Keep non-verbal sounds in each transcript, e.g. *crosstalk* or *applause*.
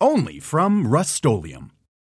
Only from Rust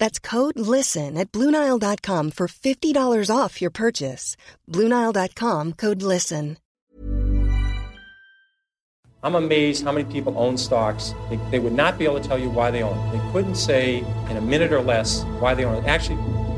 That's code LISTEN at Bluenile.com for $50 off your purchase. Bluenile.com code LISTEN. I'm amazed how many people own stocks. They, they, would not be able to tell you why they own it. They couldn't say in a minute or less why they own it. Actually,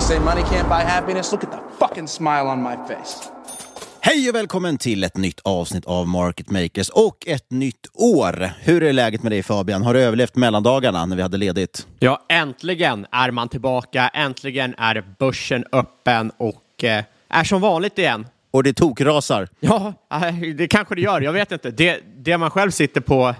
They say money can't buy happiness. Look at the fucking smile on my face. Hej och välkommen till ett nytt avsnitt av Market Makers och ett nytt år. Hur är läget med dig Fabian? Har du överlevt mellandagarna när vi hade ledigt? Ja, äntligen är man tillbaka. Äntligen är börsen öppen och eh, är som vanligt igen. Och det tokrasar? Ja, eh, det kanske det gör. Jag vet inte. Det, det man själv sitter på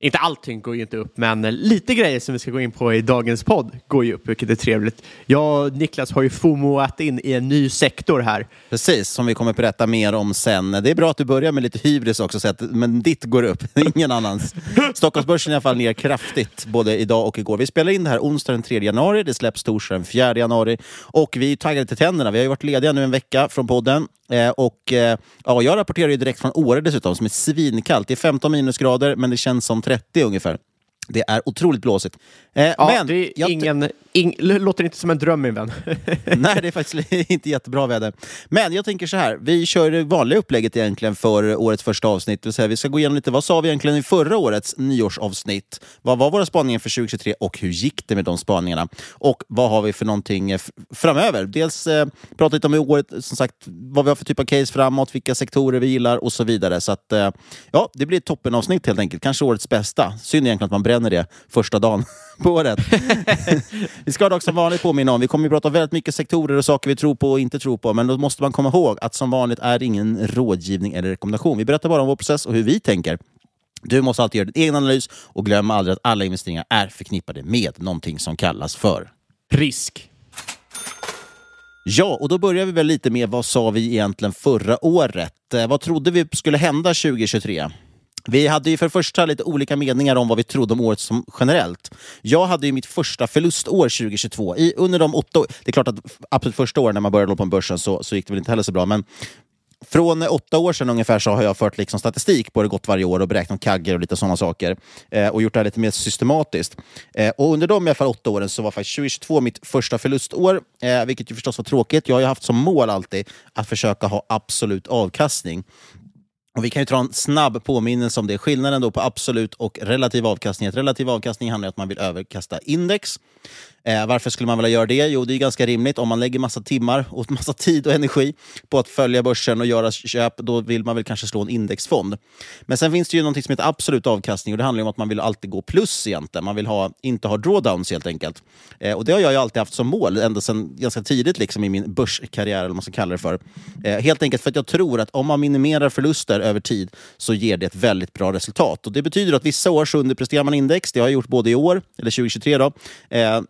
inte allting går ju inte upp, men lite grejer som vi ska gå in på i dagens podd går ju upp, vilket är trevligt. Jag och Niklas har ju FOMOat in i en ny sektor här. Precis, som vi kommer att berätta mer om sen. Det är bra att du börjar med lite hybris också, så att, men ditt går upp, *laughs* ingen annans. Stockholmsbörsen är i alla fall ner kraftigt, både idag och igår. Vi spelar in det här onsdag den 3 januari, det släpps torsdag den 4 januari och vi är taggade till tänderna. Vi har ju varit lediga nu en vecka från podden Eh, och eh, ja, Jag rapporterar ju direkt från Åre dessutom, som är svinkallt. Det är 15 minusgrader, men det känns som 30 ungefär. Det är otroligt blåsigt. Eh, ja, men det är jag... ingen, ing, låter inte som en dröm min vän. *laughs* Nej, det är faktiskt *laughs* inte jättebra väder. Men jag tänker så här, vi kör det vanliga upplägget egentligen för årets första avsnitt. Det vi ska gå igenom lite, vad sa vi egentligen i förra årets nyårsavsnitt? Vad var våra spaningar för 2023 och hur gick det med de spaningarna? Och vad har vi för någonting framöver? Dels eh, prata lite om i året, som sagt, vad vi har för typ av case framåt, vilka sektorer vi gillar och så vidare. Så att, eh, ja, det blir ett toppenavsnitt helt enkelt. Kanske årets bästa. Synd egentligen att man bränner det första dagen *laughs* på året. *laughs* vi ska dock som vanligt påminna om, vi kommer att prata väldigt mycket sektorer och saker vi tror på och inte tror på, men då måste man komma ihåg att som vanligt är det ingen rådgivning eller rekommendation. Vi berättar bara om vår process och hur vi tänker. Du måste alltid göra din egen analys och glöm aldrig att alla investeringar är förknippade med någonting som kallas för risk. Ja, och då börjar vi väl lite med vad sa vi egentligen förra året? Eh, vad trodde vi skulle hända 2023? Vi hade ju för det första lite olika meningar om vad vi trodde om året som generellt. Jag hade ju mitt första förlustår 2022. I, under de åtta Det är klart att absolut första året när man började på börsen så, så gick det väl inte heller så bra. Men från åtta år sedan ungefär så har jag fört liksom statistik på hur det gått varje år och beräknat kagger och lite sådana saker. Eh, och gjort det här lite mer systematiskt. Eh, och under de i alla fall åtta åren så var faktiskt 2022 mitt första förlustår, eh, vilket ju förstås var tråkigt. Jag har ju haft som mål alltid att försöka ha absolut avkastning. Och vi kan ju ta en snabb påminnelse om det. Skillnaden då på absolut och relativ avkastning. Att relativ avkastning handlar om att man vill överkasta index. Eh, varför skulle man vilja göra det? Jo, det är ganska rimligt. Om man lägger massa timmar och *laughs* massa tid och energi på att följa börsen och göra köp, då vill man väl kanske slå en indexfond. Men sen finns det ju något som heter absolut avkastning och det handlar om att man vill alltid gå plus egentligen. Man vill ha, inte ha drawdowns helt enkelt. Eh, och det har jag ju alltid haft som mål, ända sedan ganska tidigt liksom, i min börskarriär, eller vad man ska kalla det för. Eh, helt enkelt för att jag tror att om man minimerar förluster över tid så ger det ett väldigt bra resultat. Och Det betyder att vissa år så underpresterar man index. Det har jag gjort både i år, eller 2023 då. Eh,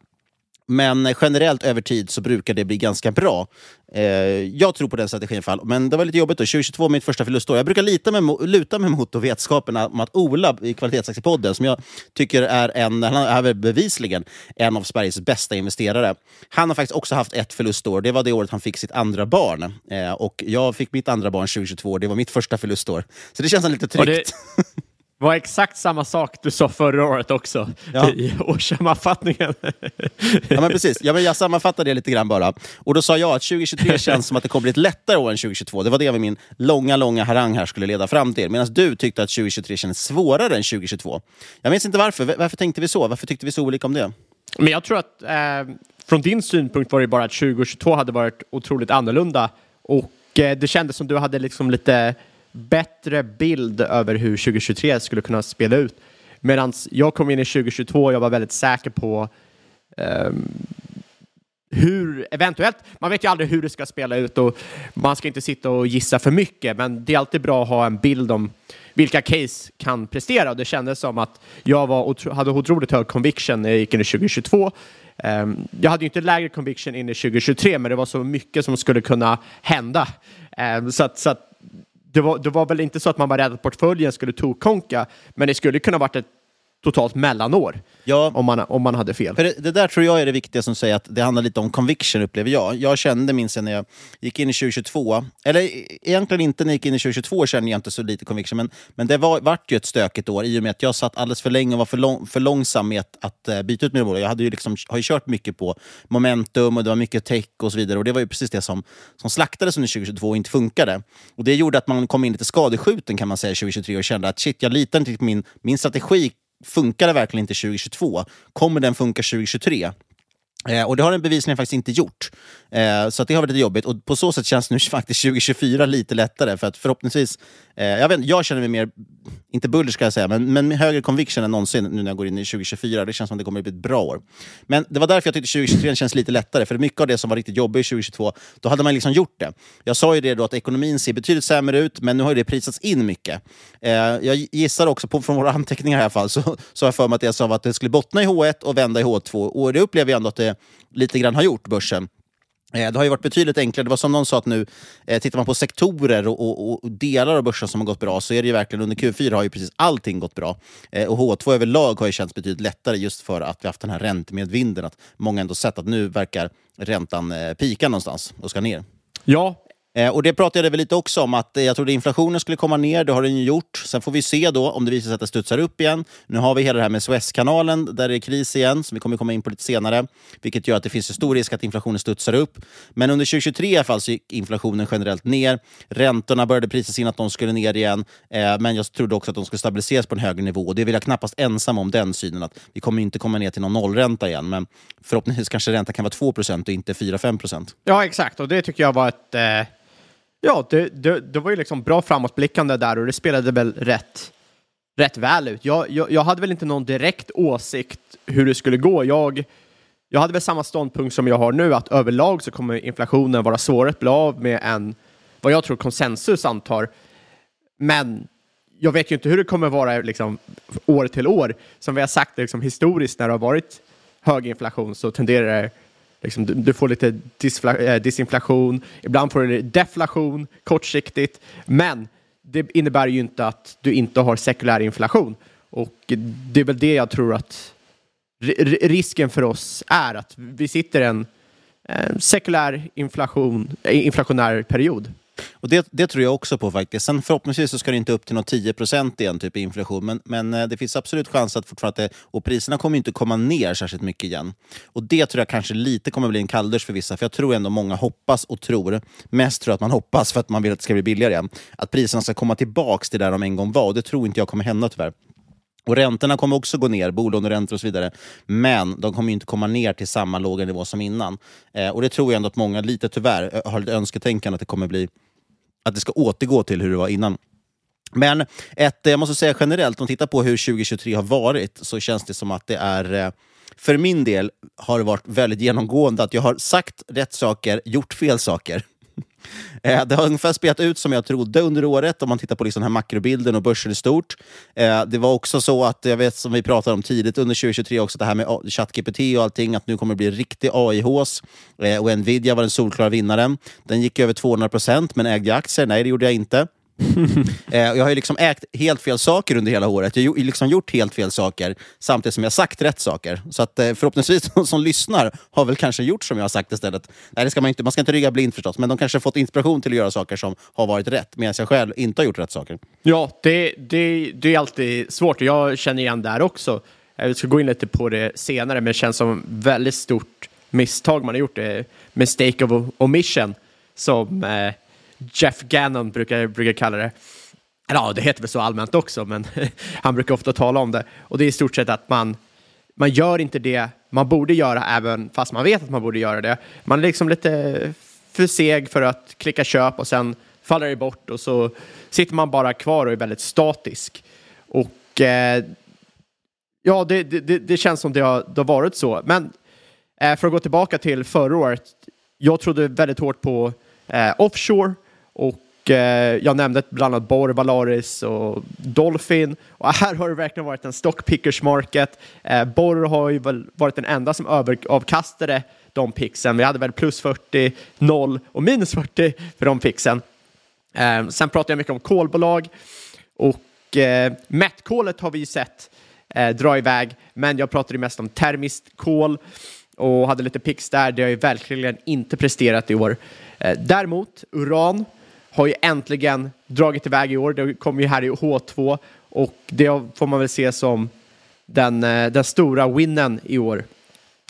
men generellt över tid så brukar det bli ganska bra. Eh, jag tror på den strategin i fall. Men det var lite jobbigt då. 2022 var mitt första förlustår. Jag brukar lita med, luta mig mot vetskapen om att Ola i Kvalitetsaktiepodden, som jag tycker är en, han är väl bevisligen en av Sveriges bästa investerare. Han har faktiskt också haft ett förlustår. Det var det året han fick sitt andra barn. Eh, och jag fick mitt andra barn 2022. Det var mitt första förlustår. Så det känns lite tryggt. *laughs* var exakt samma sak du sa förra året också ja. i årssammanfattningen. *laughs* ja, men precis. Ja, men jag sammanfattade det lite grann bara. Och Då sa jag att 2023 *laughs* känns som att det kommer bli ett lättare år än 2022. Det var det min långa, långa harang här skulle leda fram till. Medan du tyckte att 2023 kändes svårare än 2022. Jag minns inte varför. Varför tänkte vi så? Varför tyckte vi så olika om det? Men Jag tror att eh, från din synpunkt var det bara att 2022 hade varit otroligt annorlunda. Och eh, det kändes som du hade liksom lite bättre bild över hur 2023 skulle kunna spela ut. Medan jag kom in i 2022 och jag var väldigt säker på um, hur, eventuellt, man vet ju aldrig hur det ska spela ut och man ska inte sitta och gissa för mycket, men det är alltid bra att ha en bild om vilka case kan prestera och det kändes som att jag var, hade otroligt hög conviction när jag gick in i 2022. Um, ehm, jag hade ju inte lägre conviction in i 2023, men det var så mycket som skulle kunna hända. Um, så att, så att det var, det var väl inte så att man var rädd att portföljen skulle tokonka, men det skulle kunna varit ett totalt mellanår. Ja. Om, man, om man hade fel. För det, det, där tror jag är det viktiga som säger att det handlar lite om conviction, upplever jag. Jag kände, minns jag, när jag gick in i 2022, eller egentligen inte när jag gick in i 2022 kände jag inte så lite conviction, men, men det var, vart ju ett stökigt år i och med att jag satt alldeles för länge och var för, lång, för långsam med att, att uh, byta ut mina bolag. Jag hade ju liksom, har ju kört mycket på momentum och det var mycket tech och så vidare. Och det var ju precis det som, som slaktades under 2022 och inte funkade. Och det gjorde att man kom in lite skadeskjuten kan man säga 2023 och kände att shit, jag litar inte på min, min strategi funkar det verkligen inte 2022? Kommer den funka 2023? Eh, och det har den bevisligen faktiskt inte gjort. Eh, så det har varit lite jobbigt. Och på så sätt känns nu *laughs* faktiskt 2024 lite lättare. För att förhoppningsvis, eh, jag, vet, jag känner mig mer, inte buller ska jag säga, men, men med högre conviction än någonsin nu när jag går in i 2024. Det känns som att det kommer att bli ett bra år. Men det var därför jag tyckte 2023 känns lite lättare. För mycket av det som var riktigt jobbigt 2022, då hade man liksom gjort det. Jag sa ju det då att ekonomin ser betydligt sämre ut, men nu har det prisats in mycket. Eh, jag gissar också på, från våra anteckningar i alla fall, så, så har jag för mig att jag sa att det skulle bottna i H1 och vända i H2. Och det upplever jag ändå att det lite grann har gjort, börsen. Eh, det har ju varit betydligt enklare. Det var som någon sa att nu, eh, tittar man på sektorer och, och, och, delar av börsen som har gått bra så är det ju verkligen under Q4 har ju precis allting gått bra. Eh, och H2 överlag har ju känts betydligt lättare just för att vi haft den här räntemedvinden. Att många ändå sett att nu verkar räntan eh, pika någonstans och ska ner. Ja, Eh, och Det pratade vi lite också om, att jag trodde inflationen skulle komma ner. Det har den ju gjort. Sen får vi se då om det visar sig att det studsar upp igen. Nu har vi hela det här med Suezkanalen, där det är kris igen, som vi kommer komma in på lite senare. Vilket gör att det finns en stor risk att inflationen studsar upp. Men under 2023 i alla fall så gick inflationen generellt ner. Räntorna började prisas in att de skulle ner igen. Eh, men jag trodde också att de skulle stabiliseras på en högre nivå. Och det vill jag knappast ensam om, den synen. att Vi kommer inte komma ner till någon nollränta igen. Men förhoppningsvis kanske räntan kan vara 2% och inte 4-5% Ja, exakt. Och det tycker jag var ett... Eh Ja, det, det, det, var ju liksom bra framåtblickande där och det spelade väl rätt, rätt väl ut. Jag, jag, jag, hade väl inte någon direkt åsikt hur det skulle gå. Jag, jag hade väl samma ståndpunkt som jag har nu, att överlag så kommer inflationen vara svårare att bli av med än vad jag tror konsensus antar. Men jag vet ju inte hur det kommer vara liksom, år till år. Som vi har sagt liksom, historiskt när det har varit hög inflation så tenderar det Liksom, du, du, får lite eh, disinflation, ibland får du deflation kortsiktigt, men det innebär ju inte att du inte har sekulär inflation. Och det är väl det jag tror att risken för oss är, att vi sitter i en, en sekulär inflation, eh, inflationär period. Och det, det tror jag också på faktiskt. Sen förhoppningsvis så ska det inte upp till något 10 igen typ i inflation. Men, men eh, det finns absolut chans att fortfarande... Och priserna kommer inte komma ner särskilt mycket igen. Och det tror jag kanske lite kommer bli en kalldusch för vissa. För jag tror ändå många hoppas och tror, mest tror jag att man hoppas för att man vill att det ska bli billigare igen, att priserna ska komma tillbaka till där de en gång var. Och det tror inte jag kommer hända tyvärr. Och Räntorna kommer också gå ner, bolåneräntor och så vidare. Men de kommer inte komma ner till samma låga nivå som innan. Eh, och Det tror jag ändå att många, lite tyvärr, har ett önsketänkande att det kommer bli att det ska återgå till hur det var innan. Men ett, eh, jag måste säga generellt, om man tittar på hur 2023 har varit, så känns det som att det är eh, för min del har det varit väldigt genomgående att jag har sagt rätt saker, gjort fel saker. Eh, det har ungefär spelat ut som jag trodde under året, om man tittar på liksom den här makrobilden och börsen i stort. Eh, det var också så att, jag vet som vi pratade om tidigt under 2023, också det här med ChatGPT och allting, att nu kommer det bli riktig AI-hås. Eh, och Nvidia var den solklara vinnaren. Den gick över 200 procent, men ägde jag aktier? Nej, det gjorde jag inte. *laughs* Eh, jag har ju liksom ägt helt fel saker under hela året. Jag har liksom gjort helt fel saker samtidigt som jag sagt rätt saker. Så att eh, förhoppningsvis de som lyssnar har väl kanske gjort som jag har sagt istället. Nej, det ska man, inte, man ska inte rygga blind förstås, men de kanske har fått inspiration till att göra saker som har varit rätt, medan jag själv inte har gjort rätt saker. Ja, det, det, det är alltid svårt. Jag känner igen där också. Jag ska gå in lite på det senare, men det känns som väldigt stort misstag man har gjort. Det mistake of omission, som eh, Jeff Gannon brukar, brukar kalla det. Eller ja, det heter väl så allmänt också, men *laughs* han brukar ofta tala om det. Och det är i stort sett att man, man gör inte det man borde göra, även fast man vet att man borde göra det. Man är liksom lite för seg för att klicka köp och sen faller det bort och så sitter man bara kvar och är väldigt statisk. Och eh, ja, det, det, det, känns som det har, det har varit så. Men eh, för att gå tillbaka till förra året, jag trodde väldigt hårt på eh, offshore och eh, jag nämnde bland annat Bor, Valaris och Dolphin. Och *laughs* här har det verkligen varit en stockpickers market. Eh, Borr har ju väl varit den enda som överavkastade de pixen. Vi hade väl plus 40, 0 och minus 40 för de pixen. Eh, sen pratar jag mycket om kolbolag och eh, mättkolet har vi ju sett eh, dra iväg, men jag pratade mest om termiskt kol och hade lite pix där. Det har ju verkligen inte presterat i år. Eh, däremot, uran har ju äntligen dragit iväg i år. Det kommer ju här i H2 och det får man väl se som den, eh, den stora winnen i år.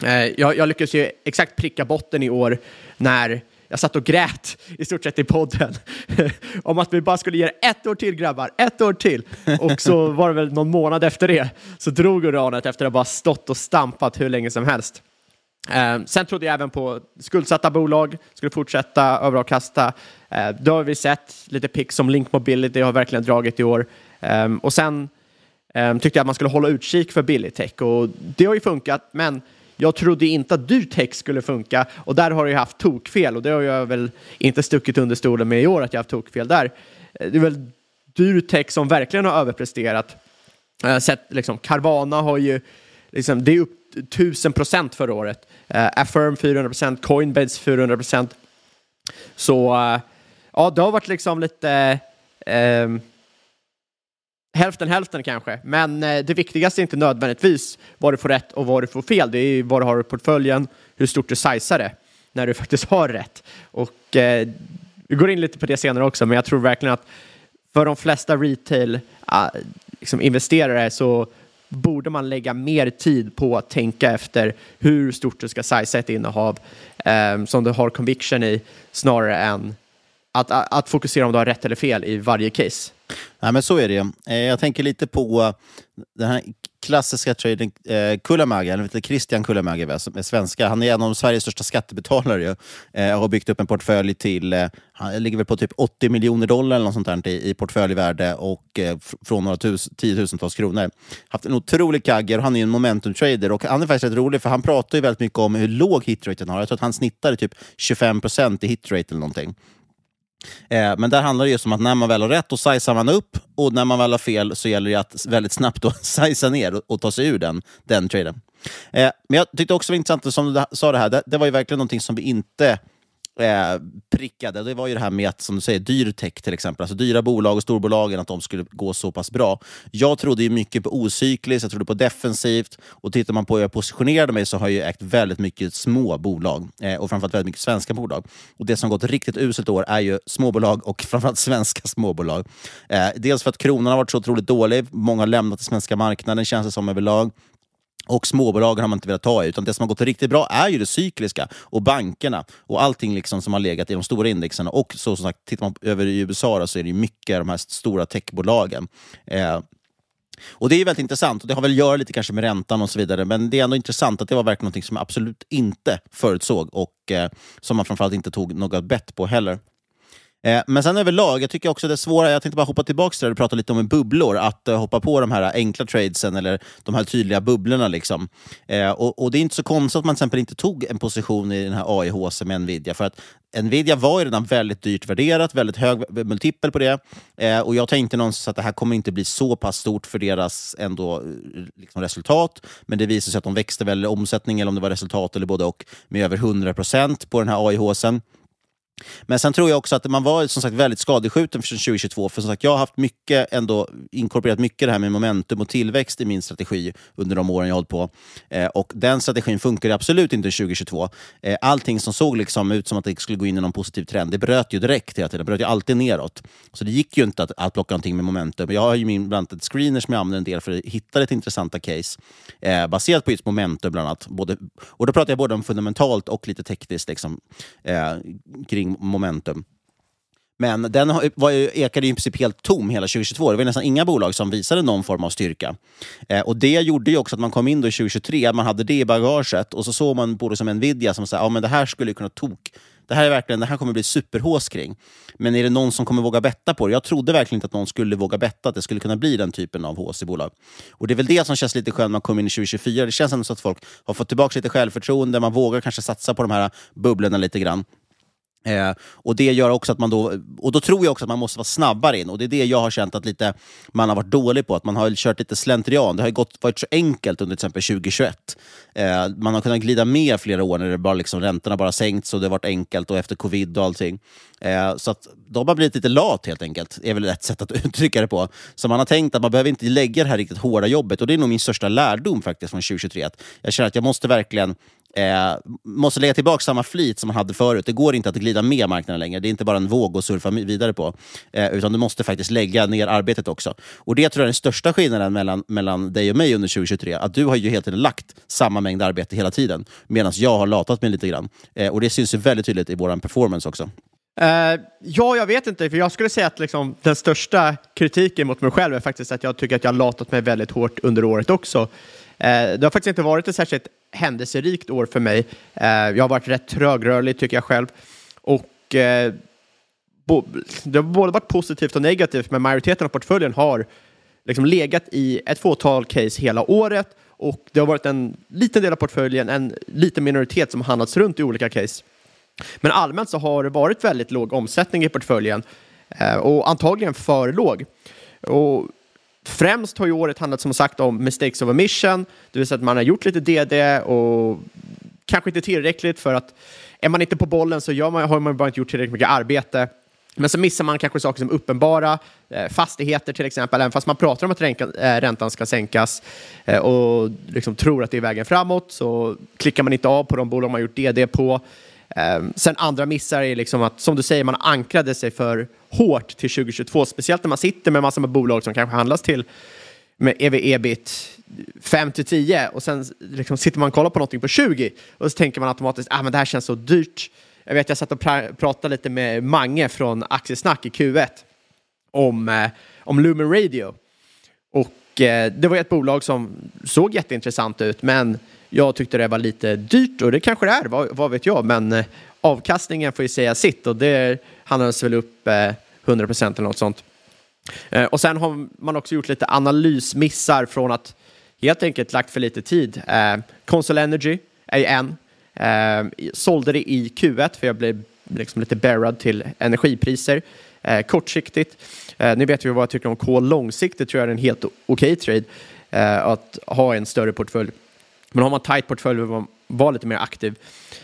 Eh, jag, jag lyckades ju exakt pricka botten i år när jag satt och grät i stort sett i podden *laughs* om att vi bara skulle ge det ett år till grabbar, ett år till. Och så var det väl någon månad efter det så drog uranet efter att ha bara stått och stampat hur länge som helst. Eh, sen trodde jag även på skuldsatta bolag skulle fortsätta överavkasta. Eh, då har vi sett lite pick som Link Mobility har verkligen dragit i år. Eh, och sen eh, tyckte jag att man skulle hålla utkik för billig tech och det har ju funkat, men jag trodde inte att dyr tech skulle funka och där har jag haft tokfel och det har jag väl inte stuckit under stolen med i år att jag haft tokfel där. Eh, det är väl dyr tech som verkligen har överpresterat. Jag har sett liksom Carvana har ju liksom, det är upp 1000 procent förra året. Uh, Affirm 400 procent, Coinbase 400 procent. Så uh, ja, det har varit liksom lite uh, hälften hälften kanske. Men eh, det viktigaste är inte nödvändigtvis vad du får rätt och vad du får fel. Det är vad du har i portföljen, hur stort du sizear det när du *laughs* faktiskt har rätt. Och vi går in lite på det senare också, men jag tror verkligen att för de flesta retail liksom investerare så borde man lägga mer tid på att tänka efter hur stort du ska sizea ett innehav eh, som du har conviction i snarare än att, att, att, fokusera om du har rätt eller fel i varje case. Nej, men så är det. Eh, jag tänker lite på eh, den här klassiska traden eh, Kullamägi, eller Christian Kullamägi som är svenska. Han är en av Sveriges största skattebetalare ju, eh, och har byggt upp en portfölj till, eh, han ligger väl på typ 80 miljoner dollar eller något sånt där i, i portföljvärde och eh, från några tus, tiotusentals kronor. Haft en otrolig kagger och han är en momentum-trader och han är faktiskt rätt rolig för han pratar ju väldigt mycket om hur låg hitraten har. Jag tror att han snittade typ 25 procent i hitrate eller någonting. Eh, men där handlar det just om att när man väl har rätt, då sizar man upp och när man väl har fel så gäller det att väldigt snabbt då *laughs* sizea ner och, och ta sig ur den, den traden. Eh, men jag tyckte också det var intressant, som du sa det här, det, det var ju verkligen någonting som vi inte eh, prickade, det var ju det här med att, som du säger, dyr tech till exempel, alltså dyra bolag och storbolagen, att de skulle gå så pass bra. Jag trodde ju mycket på ocykliskt, jag trodde på defensivt och tittar man på hur jag positionerade mig så har jag ägt väldigt mycket små bolag eh, och framförallt väldigt mycket svenska bolag. Och Det som gått riktigt uselt år är ju småbolag och *laughs* framförallt svenska småbolag. Eh, dels för att kronan har varit så otroligt dålig, många har lämnat den svenska marknaden känns det som överlag. Och småbolagen har man inte velat ta i, utan det som har gått riktigt bra är ju det cykliska och bankerna och allting liksom som har legat i de stora indexen. Och så som sagt, tittar man över i USA då, så är det mycket de här stora techbolagen. Eh, och Det är väldigt intressant och det har väl att göra lite kanske med räntan och så vidare. Men det är ändå intressant att det var verkligen något som jag absolut inte förutsåg och eh, som man framförallt inte tog något bett på heller. Eh, men sen överlag, jag tycker också det svåra, jag tänkte bara hoppa tillbaka till det du pratade lite om bubblor, att eh, hoppa på de här enkla tradesen eller de här tydliga bubblorna. Liksom. Eh, och, och, Det är inte så konstigt att man till exempel inte tog en position i den här AIHC med Nvidia, för att Nvidia var ju redan väldigt dyrt värderat, väldigt hög multipel på det. Eh, och jag tänkte någonstans att det här kommer inte bli så pass stort för deras ändå, eh, liksom, resultat. Men det visade sig att de växte väl omsättning, eller om det var resultat eller både och, med över 100% på den här AIHCen. Men sen tror jag också att man var som sagt väldigt skadeskjuten för 2022. För som sagt, jag har haft mycket, ändå inkorporerat mycket det här med momentum och tillväxt i min strategi under de åren jag hållit på. Eh, och den strategin funkade absolut inte 2022. Eh, allting som såg liksom ut som att det skulle gå in i någon positiv trend, det bröt ju direkt hela tiden. Det bröt ju alltid neråt. Så det gick ju inte att, att plocka någonting med momentum. Jag har ju min, bland annat ett screener som jag använder en del för att hitta ett intressanta case. Eh, baserat på just momentum bland annat. Både, och då pratar jag både om fundamentalt och lite tekniskt liksom, eh, kring momentum. Men den var ju, ekade i princip helt tom hela 2022. Det var nästan inga bolag som visade någon form av styrka. Eh, och Det gjorde ju också att man kom in då i 2023, man hade det i bagaget och så såg man både som Nvidia som sa ja, men det här skulle kunna tok. Det här, är verkligen, det här kommer bli superhås kring. Men är det någon som kommer våga betta på det? Jag trodde verkligen inte att någon skulle våga betta att det skulle kunna bli den typen av hås i bolag. Och Det är väl det som känns lite skönt när man kommer in i 2024. Det känns ändå så att folk har fått tillbaka lite självförtroende, man vågar kanske satsa på de här bubblorna lite grann. Eh, och det gör också att man då, och då tror jag också att man måste vara snabbare in. Och det är det jag har känt att lite, man har varit dålig på. Att man har kört lite slentrian. Det har gått, varit så enkelt under till exempel 2021. Eh, man har kunnat glida med flera år när det bara liksom, räntorna bara sänkts och det har varit enkelt och efter covid och allting. Eh, så att då har blivit lite lat helt enkelt, är väl ett sätt att *laughs* uttrycka det på. Så man har tänkt att man behöver inte lägga det här riktigt hårda jobbet. Och det är nog min största lärdom faktiskt från 2023. Att jag känner att jag måste verkligen Eh, måste lägga tillbaka samma flit som man hade förut. Det går inte att glida med marknaden längre. Det är inte bara en våg att surfa vidare på. Eh, utan du måste faktiskt lägga ner arbetet också. Och Det tror jag är den största skillnaden mellan, mellan dig och mig under 2023. Att du har ju hela tiden lagt samma mängd arbete hela tiden. Medan jag har latat mig lite grann. Eh, och Det syns ju väldigt tydligt i vår performance också. Uh, ja, jag vet inte, för jag skulle säga att liksom, den största kritiken mot mig själv är faktiskt att jag tycker att jag har latat mig väldigt hårt under året också. Uh, det har faktiskt inte varit ett särskilt händelserikt år för mig. Eh, jag har varit rätt trögrörlig tycker jag själv. Och eh, bo, det har både varit positivt och negativt, men majoriteten av portföljen har liksom legat i ett fåtal case hela året och det har varit en liten del av portföljen, en liten minoritet som handlats runt i olika case. Men allmänt så har det varit väldigt låg omsättning i portföljen eh, och antagligen för låg. Och främst har ju året handlat som sagt om mistakes of omission, det vill säga att man har gjort lite DD och kanske inte tillräckligt för att är man inte på bollen så gör man, har man bara inte gjort tillräckligt mycket arbete. Men så missar man kanske saker som uppenbara, eh, fastigheter till exempel, även fast man pratar om att eh, räntan ska sänkas eh, och liksom tror att det är vägen framåt så klickar man inte av på de bolag man gjort DD på. Ehm, sen andra missar är liksom att, som du säger, man ankrade sig för hårt till 2022, speciellt när man sitter med massor med bolag som kanske handlas till med ev-ebit 5 till 10 och sen liksom sitter man och kollar på någonting på 20 och så tänker man automatiskt att ah, det här känns så dyrt. Jag vet, jag satt och pr pratade lite med Mange från Aktiesnack i Q1 om, eh, om Lumen Radio. Och eh, det var ett bolag som såg jätteintressant ut, men jag tyckte det var lite dyrt och det kanske det är, vad, vad vet jag, men eh, avkastningen får ju säga sitt och det handlades väl upp eh, 100% eller något sånt. Eh, och sen har man också gjort lite analysmissar från att helt enkelt lagt för lite tid. Eh, Console Energy är en. Eh, sålde det i Q1 för jag blev liksom lite bearad till energipriser. Eh, kortsiktigt. Eh, ni vet ju vad jag tycker om kol långsiktigt tror jag är en helt okej okay trade. Eh, att ha en större portfölj. Men har man tight portfölj vara lite mer aktiv.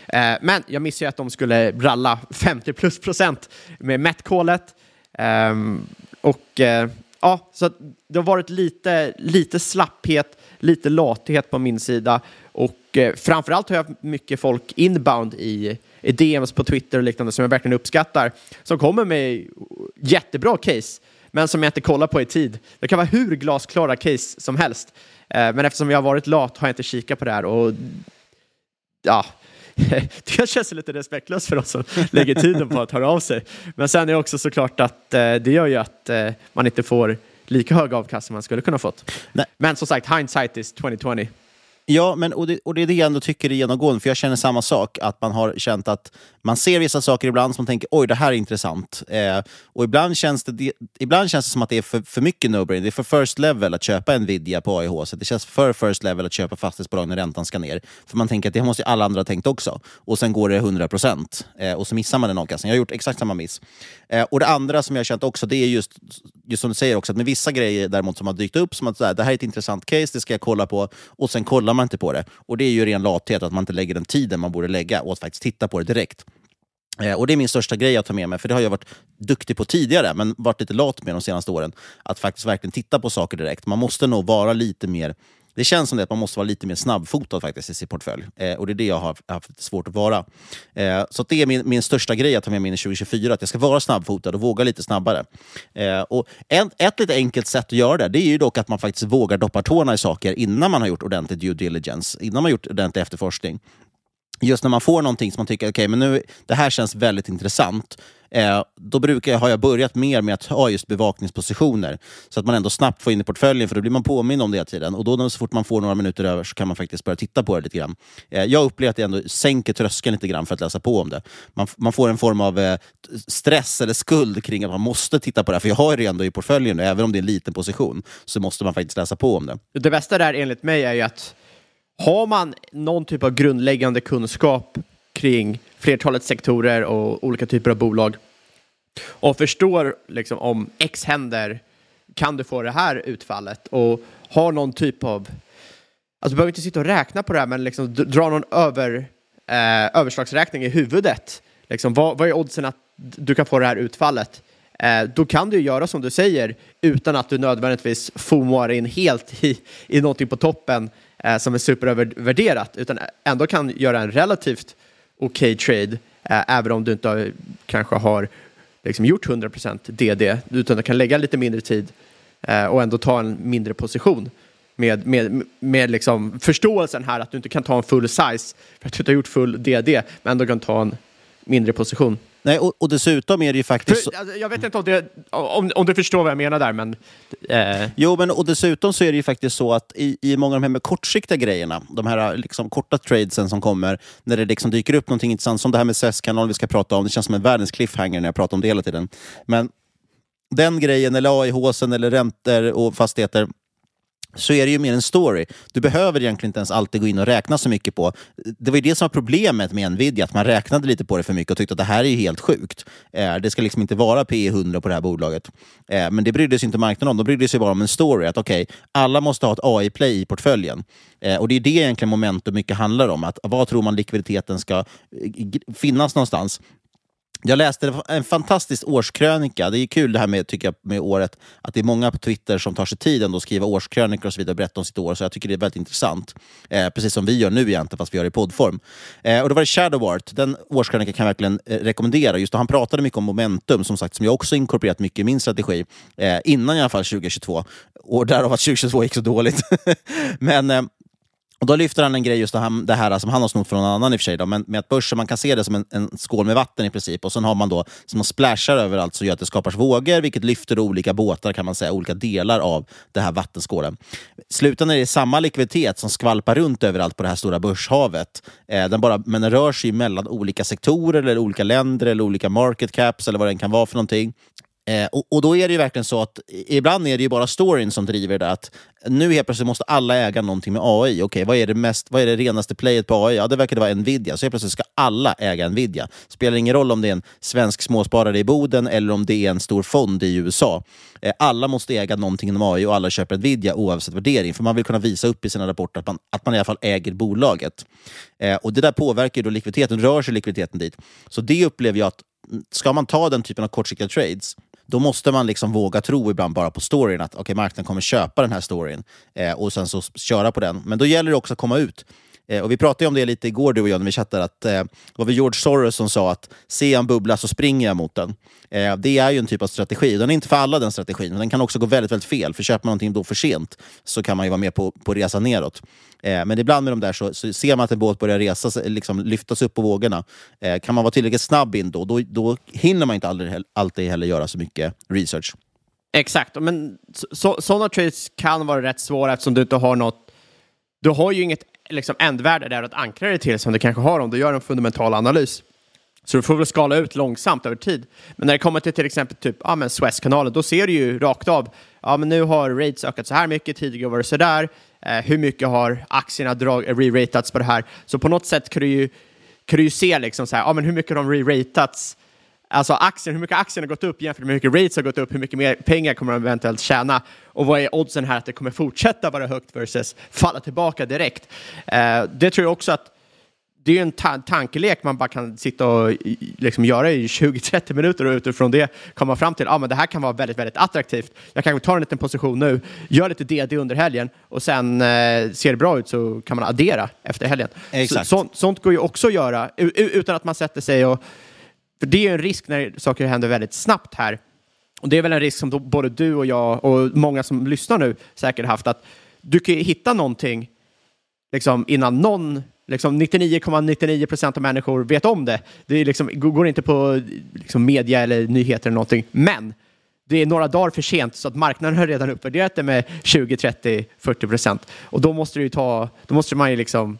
Eh, men jag missade att de skulle ralla 50 plus procent med Met-kolet. Ehm, och eh, ja, så det har varit lite, lite slapphet, lite lathet på min sida. Och eh, framförallt har jag haft mycket folk inbound i, i DMs på Twitter och liknande som jag verkligen uppskattar. Som kommer med jättebra case, men som jag inte kollar på i tid. Det kan vara hur glasklara case som helst. Eh, men eftersom jag har varit lat har jag inte kikat på det här. Och ja, *laughs* det känns lite respektlöst för oss som lägger tiden på att höra av sig. Men sen är det också såklart att eh, det gör ju att eh, man inte får lika hög avkastning som man skulle kunna fått. Nej. Men som sagt, hindsight is 2020. Ja, men, och, det, och det är det jag ändå tycker är genomgående, för jag känner samma sak. Att man har känt att man ser vissa saker ibland som man tänker oj, det här är intressant. Eh, och ibland känns, det, det, ibland känns det som att det är för, för mycket no-brain. Det är för first level att köpa Nvidia på AIH. Så det känns för first level att köpa fastighetsbolag när räntan ska ner. För man tänker att det måste ju alla andra ha tänkt också. Och sen går det 100 procent. Eh, och så missar man den avkastningen. Jag har gjort exakt samma miss. Eh, och det andra som jag har känt också, det är just, just som du säger också, att med vissa grejer däremot som har dykt upp, som att det här är ett intressant case, det ska jag kolla på. Och sen kollar man inte på det. Och det är ju ren lathet, att man inte lägger den tiden man borde lägga och att faktiskt titta på det direkt. Eh, och Det är min största grej att ta med mig, för det har jag varit duktig på tidigare, men varit lite lat med de senaste åren. Att faktiskt verkligen titta på saker direkt. Man måste nog vara lite mer det känns som det att man måste vara lite mer snabbfotad faktiskt i sin portfölj. Eh, och det är det jag har haft svårt att vara. Eh, så det är min, min största grej att ta med mig in i 2024, att jag ska vara snabbfotad och våga lite snabbare. Eh, och en, ett lite enkelt sätt att göra det, det är ju dock att man faktiskt vågar doppa tårna i saker innan man har gjort ordentlig due diligence, innan man har gjort ordentlig efterforskning just när man får någonting som man tycker, okay, men nu, det här känns väldigt intressant, eh, då brukar jag, har jag börjat mer med att ha just bevakningspositioner. Så att man ändå snabbt får in i portföljen, för då blir man påmind om det hela tiden. Och då så fort man får några minuter över så kan man faktiskt börja titta på det lite grann. Eh, jag upplever att det ändå sänker tröskeln lite grann för att läsa på om det. Man, man får en form av eh, stress eller skuld kring att man måste titta på det här, för jag har det ändå i portföljen, även om det är en liten position, så måste man faktiskt läsa på om det. Det bästa där enligt mig är ju att har man någon typ av grundläggande kunskap kring flertalet sektorer och olika typer av bolag och förstår liksom om X händer kan du få det här utfallet och har någon typ av, alltså du behöver inte sitta och räkna på det här men liksom dra någon över, eh, överslagsräkning i huvudet. Liksom, vad, vad är oddsen att du kan få det här utfallet? Eh, då kan du göra som du säger utan att du nödvändigtvis fomoar in helt i, i någonting på toppen eh, som är superövervärderat, utan ändå kan göra en relativt okej okay trade, eh, även om du inte har, kanske har liksom gjort 100% DD, utan du kan lägga lite mindre tid eh, och ändå ta en mindre position. Med, med, med liksom förståelsen här att du inte kan ta en full size för att du inte har gjort full DD, men ändå kan ta en mindre position. Nej, och, och dessutom är det ju faktiskt... För, alltså, jag vet inte om, det, om, om, du förstår vad jag menar där, men... Eh. Jo, men och dessutom så är det ju faktiskt så att i, i många av de här kortsiktiga grejerna, de här liksom korta tradesen som kommer, när det liksom dyker upp någonting intressant, som det här med SES-kanal vi ska prata om, det känns som en världens cliffhanger när jag pratar om det hela tiden. Men den grejen, eller AIH eller räntor och fastigheter, så är det ju mer en story. Du behöver egentligen inte ens alltid gå in och räkna så mycket på. Det var ju det som var problemet med Nvidia, att man räknade lite på det för mycket och tyckte att det här är ju helt sjukt. Eh, det ska liksom inte vara P 100 på det här bolaget. Eh, men det brydde sig inte marknaden om. De brydde sig bara om en story. Att okej, okay, alla måste ha ett AI-play i portföljen. Eh, och det är det egentligen momentum mycket handlar om. Att vad tror man likviditeten ska eh, finnas någonstans? Jag läste en fantastisk årskrönika. Det är kul det här med, tycker jag, med året, att det är många på Twitter som tar sig tiden att skriva årskrönikor och så vidare och berätta om sitt år. Så jag tycker det är väldigt intressant. Eh, precis som vi gör nu egentligen, fast vi gör det i poddform. Eh, och det var det Shadowart. Den årskrönikan kan jag verkligen eh, rekommendera. Just då, han pratade mycket om momentum, som sagt, som jag också inkorporerat mycket i min strategi. Eh, innan i alla fall 2022. Och därav att 2022 gick så dåligt. *laughs* Men eh, och Då lyfter han en grej, just det här, det här som han har snott från någon annan i och för sig, då, men med att börsen, man kan se det som en, en, skål med vatten i princip. Och sen har man då, som man splashar överallt, så gör att det skapas vågor, vilket lyfter olika båtar, kan man säga, olika delar av det här vattenskålen. Slutändan är det samma likviditet som skvalpar runt överallt på det här stora börshavet. Eh, den bara, men den rör sig mellan olika sektorer, eller olika länder, eller olika market caps, eller vad det kan vara för någonting. Eh, och, och, då är det ju verkligen så att ibland är det ju bara storyn som driver det. Att nu helt plötsligt måste alla äga någonting med AI. Okej, okay, vad, är det mest, vad är det renaste playet på AI? Ja, det verkar vara Nvidia. Så helt plötsligt ska alla äga Nvidia. Spelar ingen roll om det är en svensk småsparare i Boden eller om det är en stor fond i USA. Eh, alla måste äga någonting inom AI och alla köper Nvidia oavsett värdering. För man vill kunna visa upp i sina rapporter att man, att man i alla fall äger bolaget. Eh, och Det där påverkar då likviditeten, rör sig likviditeten dit. Så det upplever jag att mm, ska man ta den typen av kortsiktiga trades då måste man liksom våga tro ibland bara på storyn, att okay, marknaden kommer köpa den här storyn eh, och sen så köra på den. Men då gäller det också att komma ut. Eh, och Vi pratade om det lite igår, du och jag, när vi chattade, att eh, var George Soros som sa att ser jag en bubbla så springer jag mot den. Eh, det är ju en typ av strategi. Den är inte för alla den strategin, men den kan också gå väldigt, väldigt fel. För köper man någonting då för sent så kan man ju vara med på, på resan neråt. Eh, men ibland med de där så, så, ser man att en båt börjar resa, liksom lyftas upp på vågorna. Eh, kan man vara tillräckligt snabb in då, då, då hinner man inte aldrig, alltid heller göra så mycket research. Exakt, men så, sådana trades kan vara rätt svåra eftersom du inte har något du har ju inget liksom, ändvärde där att ankra dig till som du kanske har om du gör en fundamental analys. Så du får väl skala ut långsamt över tid. Men när det kommer till till exempel typ, ja, men Suezkanalen, då ser du ju rakt av, ja men nu har rates ökat så här mycket, tidigare var det så där. Eh, hur mycket har aktierna re-ratats på det här? Så på något sätt kan du ju, kan du ju se liksom så här, ja men hur mycket har de re-ratats Alltså aktien, hur mycket aktien har gått upp jämfört med hur mycket rates har gått upp, hur mycket mer pengar kommer de eventuellt tjäna och vad är oddsen här att det kommer fortsätta vara högt versus falla tillbaka direkt. Uh, det tror jag också att det är en ta tankelek man bara kan sitta och liksom göra i 20-30 minuter och utifrån det komma fram till att ah, det här kan vara väldigt, väldigt attraktivt. Jag kan ta en liten position nu, gör lite DD under helgen och sen eh, ser det bra ut så kan man addera efter helgen. Exakt. Så, sånt, sånt går ju också att göra utan att man sätter sig och för det är en risk när saker händer väldigt snabbt här. Och det är väl en risk som både du och jag och många som lyssnar nu säkert haft att du kan hitta någonting liksom, innan någon Liksom 99,99 procent av människor vet om det. Det är liksom, går inte på liksom media eller nyheter eller någonting. Men det är några dagar för sent så att marknaden har redan uppvärderat det med 20, 30, 40 procent. Och då måste, du ta, då måste man ju liksom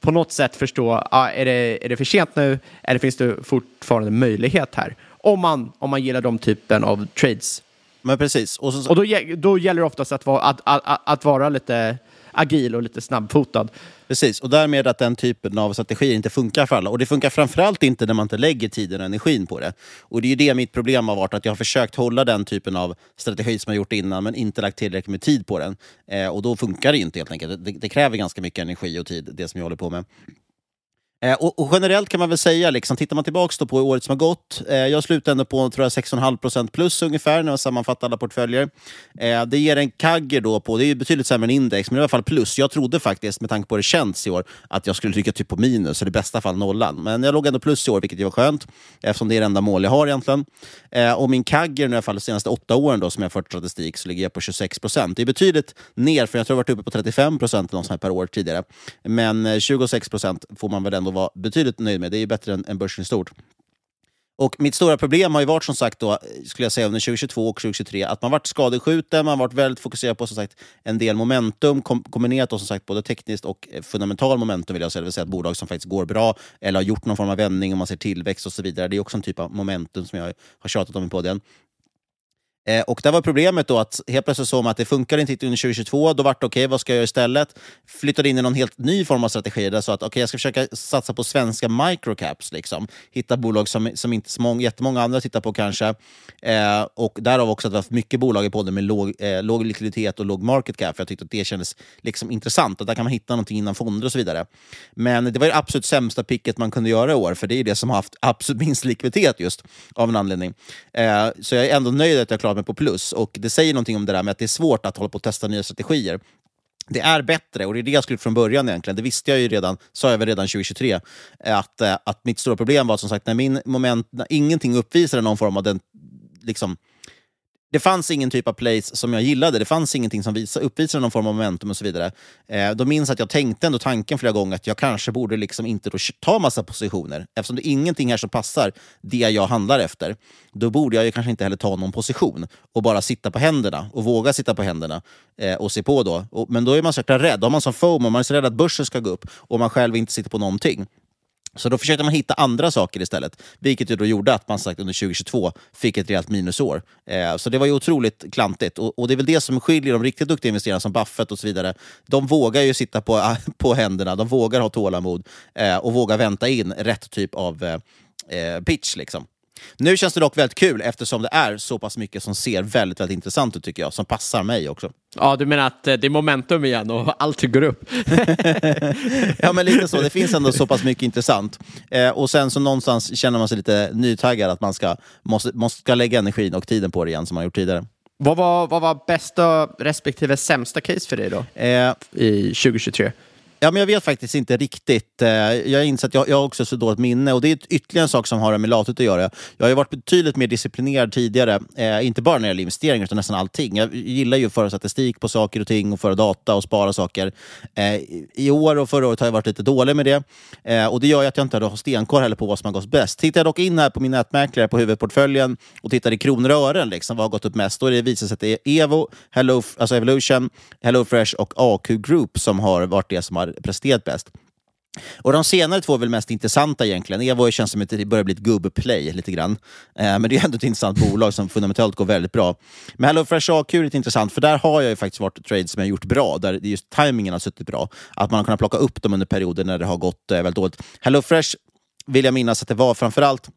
på något sätt förstå, ah, är, det, är det för sent nu eller finns det fortfarande möjlighet här? Om man, om man gillar de typen av trades. Men precis. Och, så, och då, då gäller det oftast att vara, att, att, att vara lite agil och lite snabbfotad. Precis, och därmed att den typen av strategier inte funkar för alla. Och det funkar framförallt inte när man inte lägger tiden och energin på det. Och det är ju det mitt problem har varit, att jag har försökt hålla den typen av strategi som jag gjort innan, men inte lagt tillräckligt med tid på den. Eh, och då funkar det inte helt enkelt. Det, det, kräver ganska mycket energi och tid, det som jag håller på med. Eh, och, och, generellt kan man väl säga, liksom, tittar man tillbaka på året som har gått, eh, jag slutade ändå på 6,5% plus ungefär när jag sammanfattar alla portföljer. Eh, det ger en kagger då på, det är betydligt sämre än index, men i alla fall plus. Jag trodde faktiskt, med tanke på hur det känns i år, att jag skulle trycka typ på minus, eller i bästa fall nollan. Men jag låg ändå plus i år, vilket var skönt, eftersom det är det enda mål jag har egentligen. Eh, och min kagger, i alla fall de senaste åtta åren då, som jag har fört statistik, så ligger jag på 26%. Det är betydligt ner, för jag tror jag har varit uppe på 35% per år tidigare. Men eh, 26% får man väl ändå vara betydligt nöjd med. Det är ju bättre än, än börsen i stort. Och mitt stora problem har ju varit som sagt då, skulle jag säga under 2022 och 2023 att man varit skadeskjuten, man varit väldigt fokuserad på som sagt en del momentum kom, kombinerat då som sagt både tekniskt och eh, fundamental momentum vill jag säga, det vill säga ett bolag som faktiskt går bra eller har gjort någon form av vändning och man ser tillväxt och så vidare. Det är också en typ av momentum som jag har tjatat om i podden. Eh, och där var problemet då att helt plötsligt såg man att det funkar inte under 2022. Då var det okej, okay, vad ska jag göra istället? Flyttade in i någon helt ny form av strategi. Där så att okay, jag ska försöka satsa på svenska microcaps. Liksom. Hitta bolag som, som inte så många, jättemånga andra tittar på kanske. Eh, och därav också att vi haft mycket bolag i podden med låg, eh, låg likviditet och låg market cap. För jag tyckte att det kändes liksom intressant. Att där kan man hitta någonting innan fonder och så vidare. Men det var det absolut sämsta picket man kunde göra i år. För det är det som har haft absolut minst likviditet just av en anledning. Eh, så jag är ändå nöjd att jag klarat mig på plus. Och Det säger någonting om det där med att det är svårt att hålla på och testa nya strategier. Det är bättre, och det är det jag skulle ut från början egentligen. Det visste jag ju redan, sa jag väl redan 2023, att, eh, att mitt stora problem var som sagt när min moment, när ingenting uppvisade någon form av den liksom, det fanns ingen typ av place som jag gillade. Det fanns ingenting som visa, uppvisade någon form av momentum och så vidare. Eh, då minns att jag tänkte ändå tanken flera gånger att jag kanske borde liksom inte då ta massa positioner. Eftersom det är ingenting här som passar det jag handlar efter, då borde jag ju kanske inte heller ta någon position och bara sitta på händerna och våga sitta på händerna eh, och se på då. Och, men då är man så rädd. Då har man som FOMO, man är så rädd att börsen ska gå upp och man själv inte sitter på någonting. Så då försökte man hitta andra saker istället, vilket ju då gjorde att man sagt under 2022 fick ett rejält minusår. Eh, så det var ju otroligt klantigt. Och, och, det är väl det som skiljer de riktigt duktiga investerarna som Buffett och så vidare. De vågar ju sitta på, *laughs* på händerna, de vågar ha tålamod eh, och vågar vänta in rätt typ av eh, eh pitch. Liksom. Nu känns det dock väldigt kul eftersom det är så pass mycket som ser väldigt, väldigt intressant ut tycker jag, som passar mig också. Ja, du menar att eh, det är momentum igen och *laughs* allt går upp? *laughs* ja, men lite så. Det finns ändå så pass mycket intressant. Eh, och sen så någonstans känner man sig lite nytaggad att man ska, måste, måste ska lägga energin och tiden på det igen som man gjort tidigare. Vad var, vad var bästa respektive sämsta case för dig då? Eh, I 2023? Ja, men jag vet faktiskt inte riktigt. Eh, jag har att jag, jag har också så dåligt minne och det är ytterligare en sak som har med latet att göra. Jag har ju varit betydligt mer disciplinerad tidigare, eh, inte bara när det gäller investeringar utan nästan allting. Jag gillar ju att föra statistik på saker och ting och föra data och spara saker. Eh, I år och förra året har jag varit lite dålig med det eh, och det gör ju att jag inte har stenkoll heller på vad som har gått bäst. Tittar jag dock in här på min nätmäklare på huvudportföljen och tittar i kronor och ören, liksom, vad har gått upp mest, då det visar sig att det är Evo, Hello, alltså Evolution, HelloFresh och AQ Group som har varit det som har presterat bäst. Och De senare två är väl mest intressanta egentligen. Evo känns som att det börjar bli ett gubbplay lite grann. Eh, men det är ändå ett intressant bolag som fundamentalt går väldigt bra. Men HelloFresh AQ är lite intressant, för där har jag ju faktiskt varit trades som jag gjort bra, där just tajmingen har suttit bra. Att man har kunnat plocka upp dem under perioder när det har gått eh, väldigt dåligt. HelloFresh vill jag minnas att det var framförallt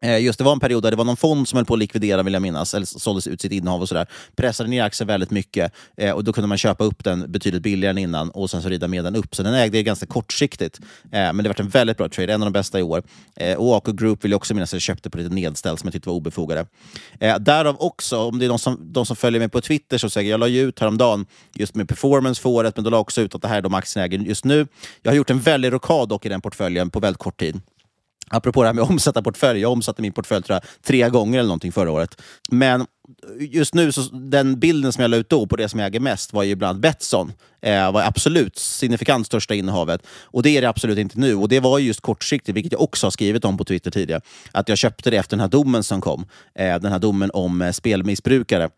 Eh, just det var en period där det var någon fond som höll på att likvidera, vill jag minnas, eller sålde ut sitt innehav och sådär. Pressade ner aktien väldigt mycket eh, och då kunde man köpa upp den betydligt billigare än innan och sen så rida med den upp. Så den ägde jag ganska kortsiktigt. Eh, men det var en väldigt bra trade, en av de bästa i år. Och Aco Group vill jag också minnas att jag köpte på lite nedställ som jag tyckte var obefogade. Därav också, om det är de som, de som följer mig på Twitter, så säger jag la ju ut häromdagen just med performance för året, men då la också ut att det här är de aktierna jag äger just nu. Jag har gjort en väldig rockad dock i den portföljen på väldigt kort tid. Apropå det här med att omsätta portfölj. Jag omsatte min portfölj tror jag, tre gånger eller någonting förra året. Men just nu, så den bilden som jag la ut då på det som jag äger mest var ju bland Betsson. Eh, var absolut signifikant största innehavet. Och det är det absolut inte nu. Och det var just kortsiktigt, vilket jag också har skrivit om på Twitter tidigare. Att jag köpte det efter den här domen som kom. Eh, den här domen om eh, spelmissbrukare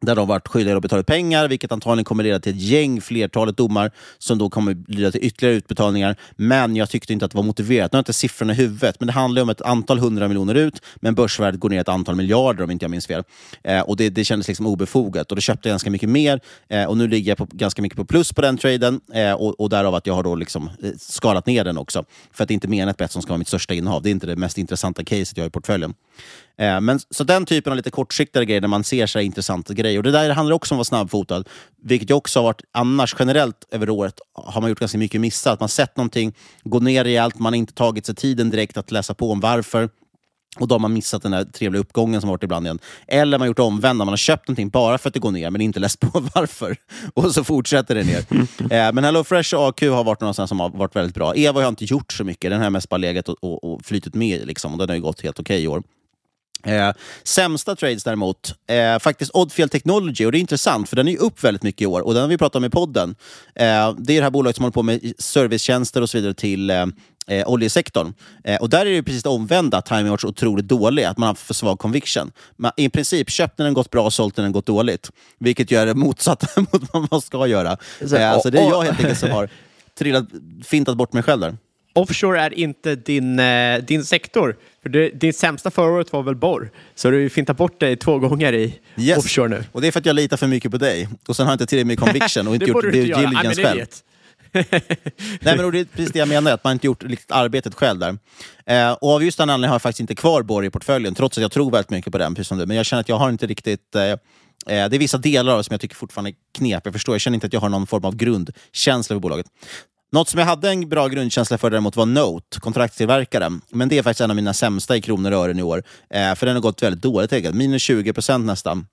där de varit skyldiga att betala pengar, vilket antagligen kommer leda till ett gäng, flertalet domar, som då kommer leda till ytterligare utbetalningar. Men jag tyckte inte att det var motiverat. Nu har jag inte siffrorna i huvudet, men det handlar om ett antal hundra miljoner ut, men börsvärdet går ner ett antal miljarder om inte jag minns fel. Eh, och det, det kändes liksom obefogat. Och då köpte jag ganska mycket mer eh, och nu ligger jag på, ganska mycket på plus på den traden eh, och, och därav att jag har då liksom eh, skalat ner den också. För att det inte menat att som ska vara mitt största innehav. Det är inte det mest intressanta caset jag har i portföljen. Eh, men, så den typen av lite kortsiktiga grejer, där man ser så intressanta grejer. Och Det där handlar också om att vara snabbfotad, vilket ju också har varit annars generellt över året har man gjort ganska mycket missar. Att man sett någonting gå ner rejält, man har inte tagit sig tiden direkt att läsa på om varför. Och då har man missat den där trevliga uppgången som varit ibland igen. Eller man har gjort omvända, man har köpt någonting bara för att det går ner, men inte läst på *laughs* varför. Och så fortsätter det ner. *laughs* eh, men HelloFresh och AQ har varit någonstans som har varit väldigt bra. Eva har jag inte gjort så mycket, den har jag mest bara legat och, och, och flytit med liksom. och den har ju gått helt okej okay i år. Eh, sämsta trades däremot, eh, faktiskt Oddfjell Technology. Och det är intressant, för den är upp väldigt mycket i år. Och den har vi pratat om i podden. Eh, det är det här bolaget som håller på med servicetjänster och så vidare till eh, eh oljesektorn. Eh, och där är det precis det omvända, att timing varit så otroligt dålig, att man har för svag conviction. Man, I princip, köpt när den gått bra sålt när den gått dåligt. Vilket gör det motsatta *laughs* mot vad man ska göra. Så, eh, alltså, det är jag helt enkelt som har trillat, fintat bort mig själv där. Offshore är inte din, eh, din sektor. För det, din sämsta förra året var väl borr? Så du fintar bort dig två gånger i yes. offshore nu. Och det är för att jag litar för mycket på dig. Och sen har jag inte tillräckligt med conviction och *laughs* inte gjort due diligence själv. *laughs* Nej, men det är precis det jag menar, att man inte gjort riktigt arbetet själv där. Eh, och av just den anledningen har jag faktiskt inte kvar borr i portföljen, trots att jag tror väldigt mycket på den. Precis som du. Men jag känner att jag har inte riktigt... Eh, eh det är vissa delar av det som jag tycker fortfarande är knep. Jag förstår, jag känner inte att jag har någon form av grundkänsla för bolaget. Något som jag hade en bra grundkänsla för däremot var Note, kontraktstillverkaren. Men det är faktiskt en av mina sämsta i kronor och ören i år. Eh, för den har gått väldigt dåligt, enkelt. minus 20 procent nästan.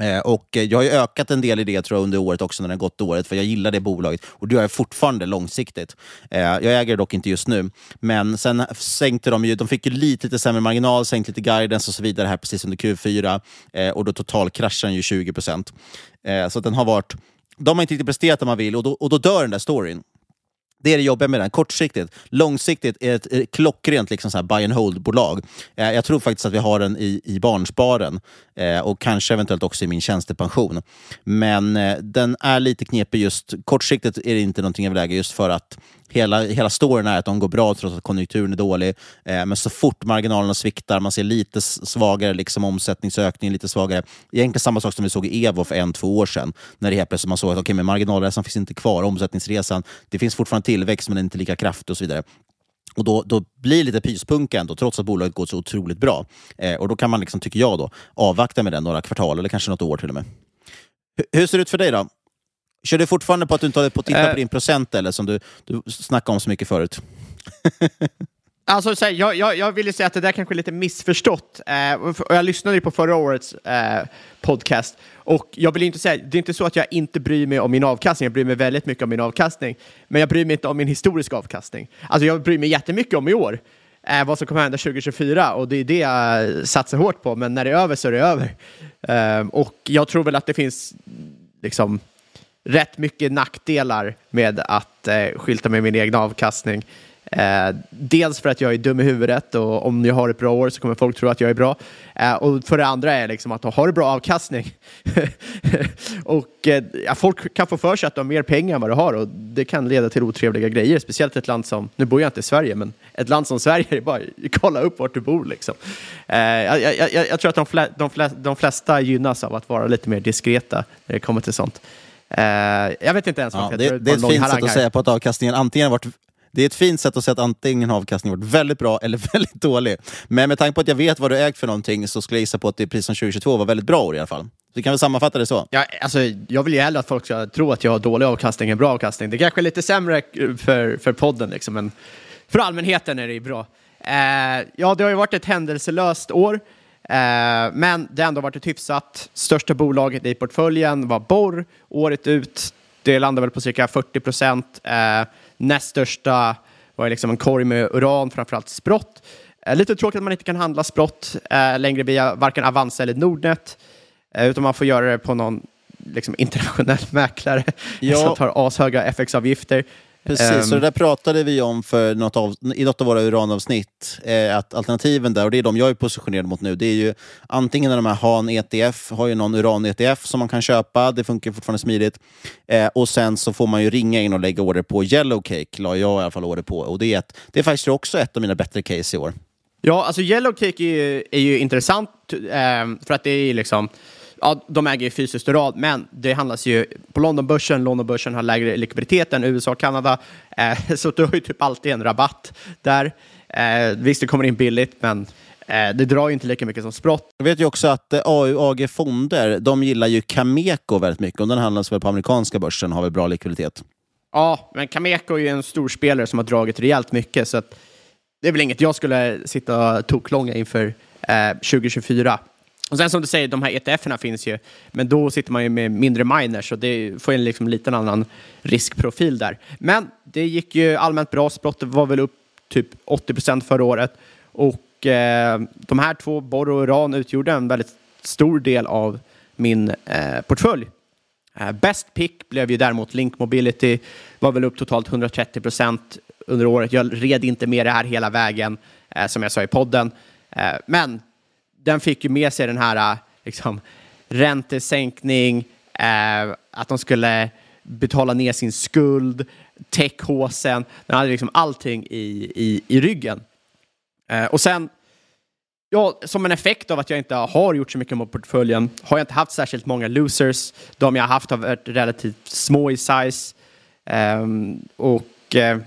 Eh, och eh, jag har ju ökat en del i det tror jag, under året också när det har gått året, för jag gillar det bolaget. Och det gör jag fortfarande långsiktigt. Eh, jag äger det dock inte just nu. Men sen sänkte de ju, de fick ju lite, lite sämre marginal, sänkte lite guidance och så vidare här precis under Q4. Eh, och då totalkraschade den ju 20 procent. Eh, så den har varit, de har inte riktigt presterat det man vill och då, och då dör den där storyn det är det jobbiga med den. Kortsiktigt. Långsiktigt är det ett klockrent liksom så här buy and hold-bolag. Eh, jag tror faktiskt att vi har den i, i barnsparen eh, och kanske eventuellt också i min tjänstepension. Men eh, den är lite knepig just kortsiktigt är det inte någonting jag vill äga just för att hela, hela storyn är att de går bra trots att konjunkturen är dålig. Eh, men så fort marginalerna sviktar, man ser lite svagare liksom, omsättningsökning, lite svagare. Egentligen samma sak som vi såg i Evo för en, två år sedan. När det helt plötsligt man såg att okay, men marginalresan finns inte kvar, omsättningsresan, det finns fortfarande tillväxt men inte lika kraftig och så vidare. Och då, då blir det lite pyspunka ändå, trots att bolaget går så otroligt bra. Eh, och då kan man, liksom, tycker jag, då, avvakta med den några kvartal eller kanske något år till och med. H hur ser det ut för dig då? Kör du fortfarande på att du inte håller på att titta Eh. på din procent eller som du, du snackade om så mycket förut? *laughs* Alltså, så här, jag, jag, jag vill ju säga att det där kanske är lite missförstått. Eh, jag lyssnade ju på förra årets eh, podcast och jag vill inte säga, det är inte så att jag inte bryr mig om min avkastning, jag bryr mig väldigt mycket om min avkastning, men jag bryr mig inte om min historiska avkastning. Alltså jag bryr mig jättemycket om i år, eh, vad som kommer hända 2024 och det är det jag satsar hårt på, men när det är över så är det över. Eh, och jag tror väl att det finns liksom rätt mycket nackdelar med att eh, skylta med min egen avkastning. Eh, dels för att jag är dum i huvudet och om jag har ett bra år så kommer folk tro att jag är bra. Eh, och för det andra är liksom att ha bra avkastning. *laughs* och eh, ja, folk kan få för sig att du har mer pengar än vad du har och det kan leda till otrevliga grejer. Speciellt ett land som, nu bor jag inte i Sverige, men ett land som Sverige är bara kolla upp vart du bor liksom. Eh, jag, jag, jag, jag tror att de, flä, de, flä, de flesta gynnas av att vara lite mer diskreta när det kommer till sånt. Eh, jag vet inte ens Ja, varför det, jag det är drar ett fint sätt att säga på att avkastningen antingen varit det är ett fint sätt att säga att antingen har avkastningen varit väldigt bra eller *laughs* väldigt dålig. Men med tanke på att jag vet vad du ägt för någonting så skulle jag gissa på att det precis som 2022 var väldigt bra år i alla fall. Vi kan väl sammanfatta det så? Ja, alltså, jag vill ju hellre att folk ska tro att jag har dålig avkastning än bra avkastning. Det kanske är lite sämre för, för podden, liksom, men för allmänheten är det ju bra. Eh, ja, det har ju varit ett händelselöst år, eh, men det har ändå varit ett hyfsat. Största bolaget i portföljen var Borr året ut. Det landade väl på cirka 40 procent. Eh, näst största var liksom en korg med uran, framförallt sprott. Eh, lite tråkigt att man inte kan handla sprott eh, längre via varken Avanza eller Nordnet. Eh, utan man får göra det på någon liksom, internationell *laughs* mäklare Ja. som tar ashöga FX-avgifter. Precis, Ehm, så det där pratade vi om för något av, i något av våra uranavsnitt. Eh, att alternativen där, och det är de jag är positionerad mot nu, det är ju antingen de här har en ETF, har ju någon uran-ETF som man kan köpa, det funkar fortfarande smidigt. Eh, och sen så får man ju ringa in och lägga order på Yellowcake, la jag i alla fall order på. Och det är, ett, det är faktiskt också ett av mina bättre case i år. Ja, alltså Yellowcake är ju, är ju intressant ehm, för att det är liksom, ja, de äger ju fysiskt uran, men det handlas ju på Londonbörsen. Londonbörsen har lägre likviditet än USA och Kanada, eh, *laughs* så du har ju typ alltid en rabatt där. Eh, visst, det kommer in billigt, men eh, det drar ju inte lika mycket som sprott. Jag vet ju också att eh, AU AG Fonder, de gillar ju Cameco väldigt mycket. Och den handlas väl på amerikanska börsen och har väl bra likviditet. Ja, men Cameco är ju en stor spelare som har dragit rejält mycket, så det är väl inget jag skulle sitta och toklånga inför eh, 2024. Och sen som du säger, de här ETF-erna finns ju, men då sitter man ju med mindre miners, och det får en liksom liten annan riskprofil där. Men det gick ju allmänt bra, Sprottet var väl upp typ 80% förra året. Och eh, de här två, borr och uran, utgjorde en väldigt stor del av min eh, portfölj. Eh, Best pick blev ju däremot Link Mobility, var väl upp totalt 130 procent under året. Jag red inte med det här hela vägen, eh, som jag sa i podden. Eh, men den fick ju med sig den här äh, liksom, räntesänkning, eh, att de skulle betala ner sin skuld, techhåsen, den hade liksom allting i, i, i ryggen. Eh, och sen Ja, som en effekt av att jag inte har gjort så mycket med portföljen har jag inte haft särskilt många losers. De jag har haft har varit relativt små i size. Eh, och eh,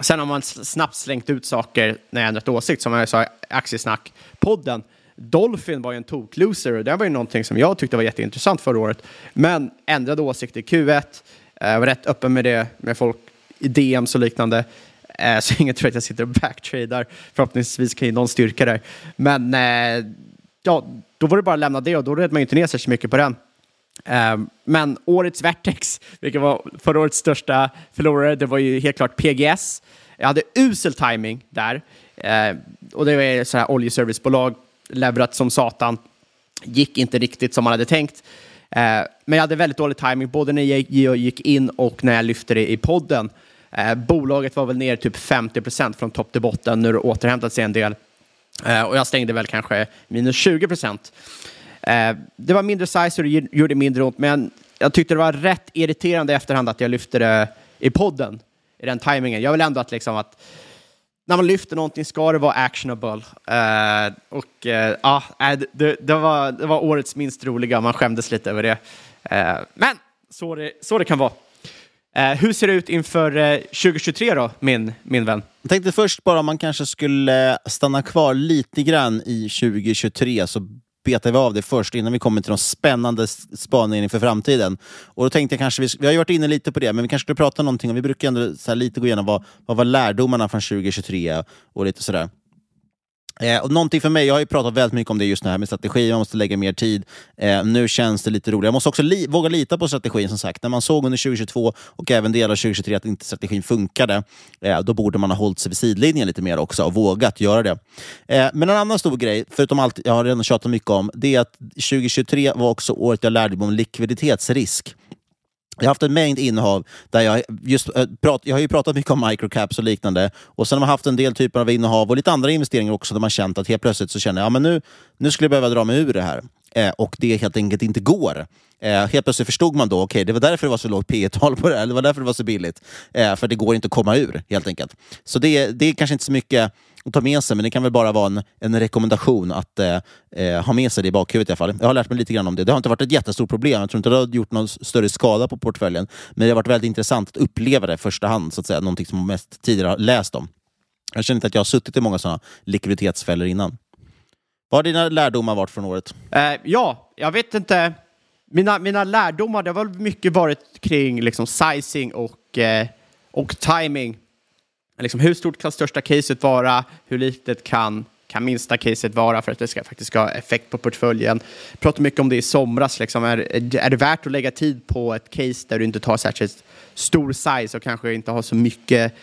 sen har man snabbt slängt ut saker när jag ändrat åsikt, som jag sa i Aktiesnack-podden. Dolphin var ju en tok-loser och det var ju någonting som jag tyckte var jätteintressant förra året. Men ändrade åsikter i Q1, jag eh, var rätt öppen med det med folk i DMs och liknande. Eh, så *laughs* ingen tror att jag sitter och backtradar. Förhoppningsvis kan ju någon styrka där. Men eh, ja, då var det bara att lämna det och då red man ju inte ner sig så mycket på den. Ehm, men årets Vertex, vilket var förra årets största förlorare, det var ju helt klart PGS. Jag hade usel timing där. Eh, och det var så här oljeservicebolag, leverat som satan. Gick inte riktigt som man hade tänkt. Eh, men jag hade väldigt dålig timing både när jag gick in och när jag lyfte det i podden. Eh, bolaget var väl ner typ 50 procent från topp till botten. Nu har det återhämtat sig en del. Eh, och jag stängde väl kanske minus 20 eh, Det var mindre size och det gjorde mindre ont, men jag tyckte det var rätt irriterande i efterhand att jag lyfte det i podden, i den tajmingen. Jag vill ändå att, liksom, att när man lyfter någonting ska det vara actionable. Uh, och uh, det, det, var, det var årets minst roliga, man skämdes lite över det. Uh, men så det, så det kan vara. hur ser det ut inför 2023 då, min, min vän? Jag tänkte först bara om man kanske skulle stanna kvar lite grann i 2023 så betar vi av det först innan vi kommer till de spännande spaningen inför framtiden. Och då tänkte jag kanske, vi, vi har ju varit inne lite på det, men vi kanske skulle prata någonting, och vi brukar ändå så lite gå igenom vad, vad var lärdomarna från 2023 och lite sådär. Eh, och någonting för mig, jag har ju pratat väldigt mycket om det just nu här med strategi, man måste lägga mer tid. Eh, nu känns det lite roligare. Jag måste också li våga lita på strategin som sagt. När man såg under 2022 och även delar av 2023 att inte strategin funkade, eh, då borde man ha hållit sig vid sidlinjen lite mer också och vågat göra det. Eh, men en annan stor grej, förutom allt jag har redan tjatat mycket om, det är att 2023 var också året jag lärde mig om likviditetsrisk. Jag har haft en mängd innehav där jag just eh, prat, jag har ju pratat mycket om microcaps och liknande. Och sen har man haft en del typer av innehav och lite andra investeringar också där man känt att helt plötsligt så känner jag ja, nu, nu skulle jag behöva dra mig ur det här. Eh, och det helt enkelt inte går. Eh, helt plötsligt förstod man då, okej, okay, det var därför det var så lågt P tal på det här, det var därför det var så billigt. Eh, för det går inte att komma ur, helt enkelt. Så det, det är kanske inte så mycket att ta med sig, men det kan väl bara vara en, en rekommendation att eh, eh, ha med sig det i bakhuvudet i alla fall. Jag har lärt mig lite grann om det. Det har inte varit ett jättestort problem. Jag tror inte det har gjort någon större skada på portföljen, men det har varit väldigt intressant att uppleva det i första hand, så att säga. Någonting som man mest tidigare har läst om. Jag känner inte att jag har suttit i många sådana likviditetsfällor innan. Vad har dina lärdomar varit från året? Eh, ja, jag vet inte. Mina, mina lärdomar det har väl mycket varit kring liksom, sizing och, eh, och timing. Liksom, hur stort kan största caset vara? Hur litet kan, kan minsta caset vara för att det ska, faktiskt ska ha effekt på portföljen? Jag pratade mycket om det i somras. Liksom. Är, är det värt att lägga tid på ett case där du inte tar särskilt stor size och kanske inte har så mycket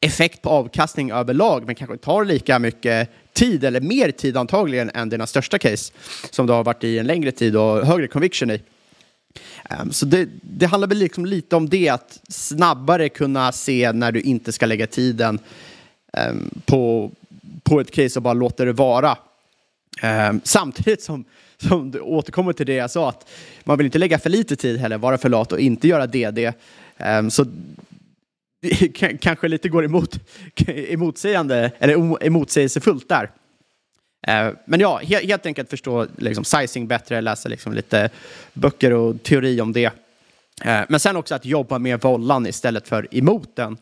effekt på avkastning överlag, men kanske tar lika mycket tid, eller mer tid antagligen, än dina största case, som du har varit i en längre tid och högre conviction i. Um, så det, det, handlar väl liksom lite om det, att snabbare kunna se när du inte ska lägga tiden um, på, på ett case och bara låta det vara. Um, samtidigt som, som du återkommer till det jag sa, att man vill inte lägga för lite tid heller, vara för lat och inte göra DD. så *laughs* kanske lite går emot, *laughs* emotsägande, eller emotsägelsefullt där. Eh, men ja, helt enkelt förstå liksom, sizing bättre, läsa liksom, lite böcker och teori om det. Eh, men sen också att jobba med vollan istället för emot den.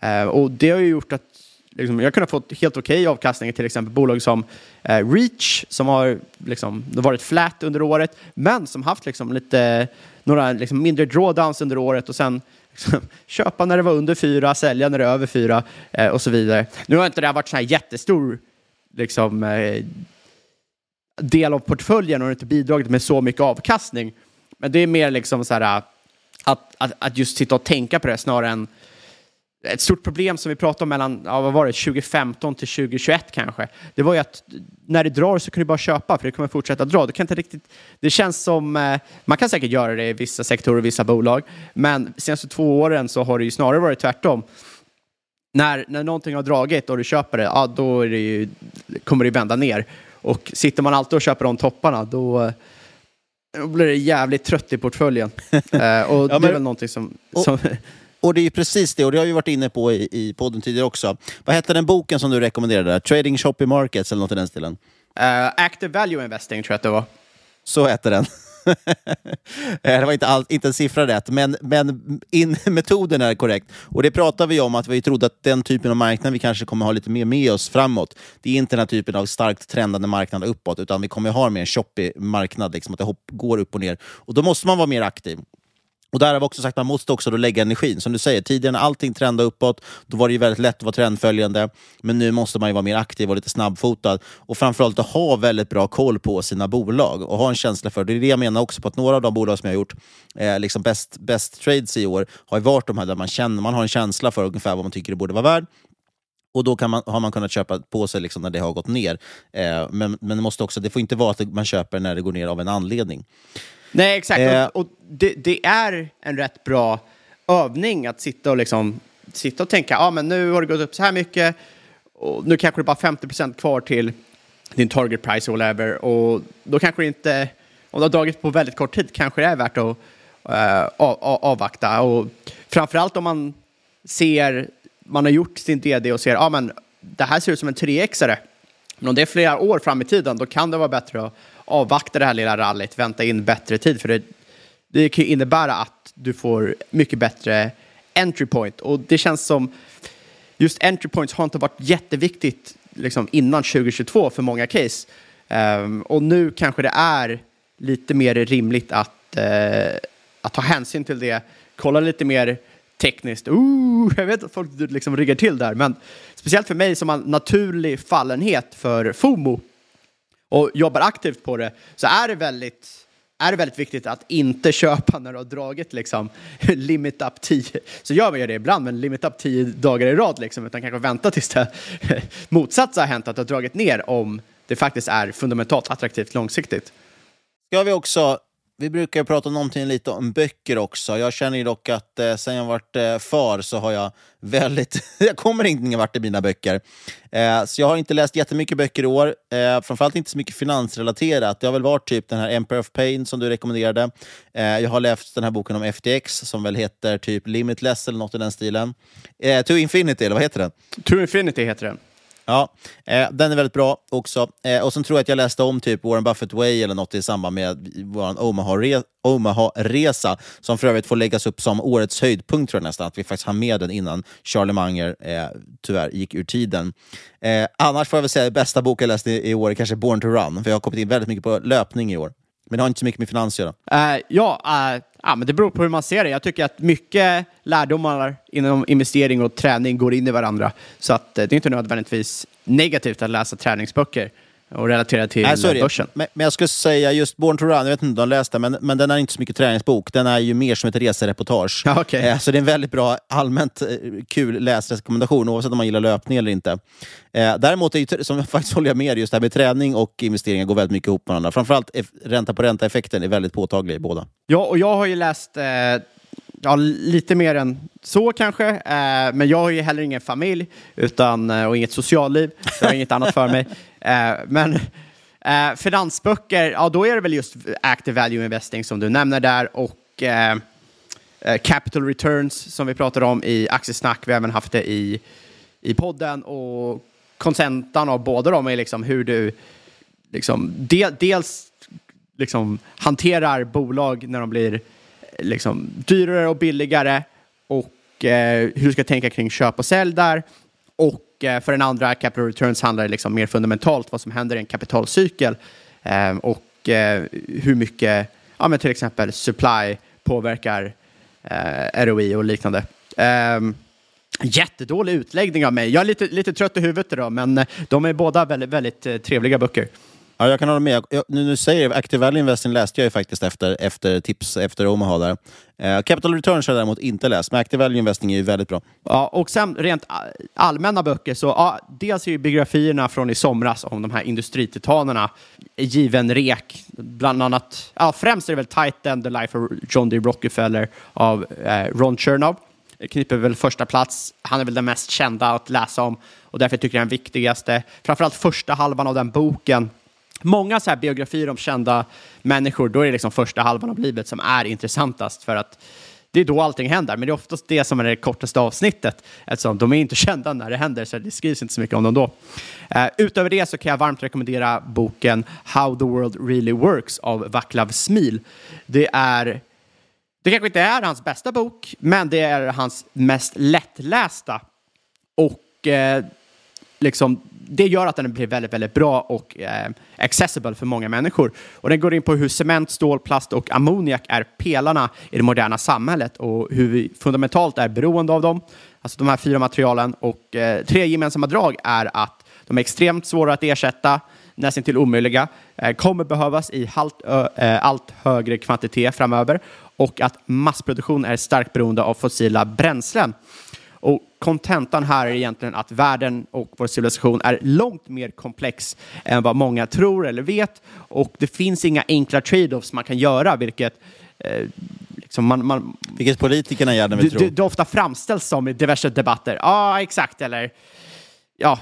Eh, och det har ju gjort att liksom, jag har kunnat få helt okej okay avkastning till exempel bolag som Reach som har liksom, varit flat under året men som haft liksom, lite, några liksom, mindre drawdowns under året och sen liksom, köpa när det var under fyra, sälja när det är över fyra eh, och så vidare. Nu har inte det här varit så här jättestor liksom, eh, del av portföljen och inte bidragit med så mycket avkastning. Men det är mer liksom så här, eh, att, att, att just sitta och tänka på det snarare än ett stort problem som vi pratade om mellan ja, vad var det, 2015 till 2021 kanske. Det var ju att när det drar så kan du bara köpa för det kommer fortsätta dra. Det, kan inte riktigt, det känns som, eh, man kan säkert göra det i vissa sektorer och vissa bolag, men de senaste två åren så har det ju snarare varit tvärtom när, när någonting har dragit och du köper det, ja, då det ju, kommer det vända ner. Och sitter man alltid och köper de topparna, då, då blir det jävligt trött i portföljen. *laughs* eh, och ja, men, det är väl någonting som... som och det är precis det, och det har vi varit inne på i, i podden tidigare också. Vad hette den boken som du rekommenderade? Trading Shopping Markets eller något i den stilen? Uh, Active Value Investing tror jag att det var. Så hette den. *laughs* det var inte, all, inte en siffra rätt, men, men in, *laughs* metoden är korrekt. Och det pratar vi om, att vi trodde att den typen av marknad vi kanske kommer ha lite mer med oss framåt. Det är inte den här typen av starkt trendande marknad uppåt, utan vi kommer ha mer en shoppig marknad, liksom, att det hopp, går upp och ner. Och då måste man vara mer aktiv. Och där har vi också sagt att man måste också då lägga energin. Som du säger, tidigare när allting trendade uppåt, då var det ju väldigt lätt att vara trendföljande. Men nu måste man ju vara mer aktiv och lite snabbfotad. Och framförallt att ha väldigt bra koll på sina bolag och ha en känsla för det. är det jag menar också på att några av de bolag som jag har gjort eh, liksom best, best trades i år har ju varit de här där man, känner, man har en känsla för ungefär vad man tycker det borde vara värd. Och då kan man, har man kunnat köpa på sig liksom när det har gått ner. Eh, men men det, måste också, det får inte vara att man köper när det går ner av en anledning. Nej, exakt. Eh, och, och det, det, är en rätt bra övning att sitta och liksom sitta och tänka, ja men nu har det gått upp så här mycket och nu kanske det är bara 50% kvar till din target price or whatever och då kanske det inte, om du har dragit på väldigt kort tid, kanske det är värt att uh, avvakta och framförallt om man ser, man har gjort sin DD och ser, ja men det här ser ut som en 3xare. Men om det är flera år fram i tiden, då kan det vara bättre att avvakta det här lilla rallyt, vänta in bättre tid, för det, det kan ju innebära att du får mycket bättre entry point och det känns som just entry points har inte varit jätteviktigt liksom, innan 2022 för många case. Um, och nu kanske det är lite mer rimligt att, uh, att ta hänsyn till det, kolla lite mer tekniskt. Ooh, *laughs* jag vet att folk liksom ryggar till där, men speciellt för mig som har naturlig fallenhet för FOMO och jobbar aktivt på det så är det väldigt är det väldigt viktigt att inte köpa när du har dragit liksom *laughs* limit up 10. Så gör man ju det ibland, men limit up 10 dagar i rad liksom, utan kanske vänta tills det *laughs* motsatsa har hänt, att du har dragit ner om det faktiskt är fundamentalt attraktivt långsiktigt. Ska vi också vi brukar prata någonting lite om böcker också. Jag känner ju dock att eh, sen jag varit eh, far så har jag väldigt... *laughs* jag kommer ingen vart i mina böcker. Eh, så jag har inte läst jättemycket böcker i år. Eh, framförallt inte så mycket finansrelaterat. Det har väl varit typ den här Emperor of Pain som du rekommenderade. Eh, jag har läst den här boken om FTX som väl heter typ Limitless eller något i den stilen. Eh, to Infinity, eller vad heter den? To Infinity heter den. Ja, eh, den är väldigt bra också. Eh, och sen tror jag att jag läste om typ Warren Buffett Way eller något i samband med vår Omaha-resa, Omaha som för övrigt får läggas upp som årets höjdpunkt tror jag nästan, att vi faktiskt har med den innan Charlie Munger eh, tyvärr gick ur tiden. Eh, annars får jag väl säga att bästa boken jag läst i, i år är kanske Born to Run, för jag har kommit in väldigt mycket på löpning i år. Men det har inte så mycket med finans att göra. Uh, ja, uh, ja, men det beror på hur man ser det. Jag tycker att mycket lärdomar inom investering och träning går in i varandra. Så att, uh, det är inte nödvändigtvis negativt att läsa träningsböcker och relatera till Nej, sorry. börsen. Men, men, jag skulle säga just Born to Run, jag vet inte om du har läst den, men, men den är inte så mycket träningsbok. Den är ju mer som ett resereportage. Ja, okay. eh, så det är en väldigt bra, allmänt eh, kul läsrekommendation, oavsett om man gillar löpning eller inte. Eh, däremot, är ju, som jag faktiskt håller jag med just det här med träning och investeringar går väldigt mycket ihop med varandra. Framförallt ränta på ränta-effekten är väldigt påtaglig i båda. Ja, och jag har ju läst eh, ja, lite mer än så kanske. Eh, men jag har ju heller ingen familj utan, eh, och inget socialliv. Jag har inget annat för mig. *laughs* Eh, men eh, finansböcker, ja då är det väl just active value investing som du nämner där och eh, eh, capital returns som vi pratade om i Aktiesnack. Vi har även haft det i, i podden och kontentan av båda dem är liksom hur du liksom, del, dels liksom hanterar bolag när de blir liksom dyrare och billigare och eh, hur du ska tänka kring köp och sälj där. Och eh, för den andra, capital returns handlar det liksom mer fundamentalt vad som händer i en kapitalcykel eh, och eh, hur mycket, ja, men till exempel supply påverkar eh, ROI och liknande. Ehm, jättedålig utläggning av mig. Jag är lite, lite trött i huvudet idag, men eh, de är båda väldigt, väldigt eh, trevliga böcker. Ja, jag kan hålla med. Jag, nu, nu säger jag, Active Value Investing läste jag ju faktiskt efter, efter tips efter Omaha. Där. Eh, Capital Returns har jag däremot inte läst, men Active Value Investing är ju väldigt bra. Ja, och sen rent allmänna böcker, så ja, dels är ju biografierna från i somras om de här industrititanerna given rek. Bland annat, ja, främst är det väl Titan, The Life of John D. Rockefeller av eh, Ron Chernow. Kniper väl första plats. Han är väl den mest kända att läsa om och därför tycker jag den viktigaste. Framförallt första halvan av den boken många så här biografier om kända människor, då är det liksom första halvan av livet som är intressantast för att det är då allting händer, men det är oftast det som är det kortaste avsnittet eftersom de är inte kända när det händer så det skrivs inte så mycket om dem då. Uh, utöver det så kan jag varmt rekommendera boken How the World Really Works av Vaclav Smil. Det är det kanske inte är hans bästa bok, men det är hans mest lättlästa. Och eh, liksom, det gör att den blir väldigt, väldigt bra och eh, accessible för många människor. Och den går in på hur cement, stål, plast och ammoniak är pelarna i det moderna samhället och hur vi fundamentalt är beroende av dem. Alltså de här fyra materialen. Och eh, tre gemensamma drag är att de är extremt svåra att ersätta, nästan till omöjliga, eh, kommer behövas i halt, eh, allt högre kvantitet framöver och att massproduktion är starkt beroende av fossila bränslen. Kontentan här är egentligen att världen och vår civilisation är långt mer komplex än vad många tror eller vet och det finns inga enkla trade-offs man kan göra, vilket eh, liksom man, man, Vilket politikerna gärna vill det, tro. det, ofta framställs som i diverse debatter. Ja, exakt. Eller ja,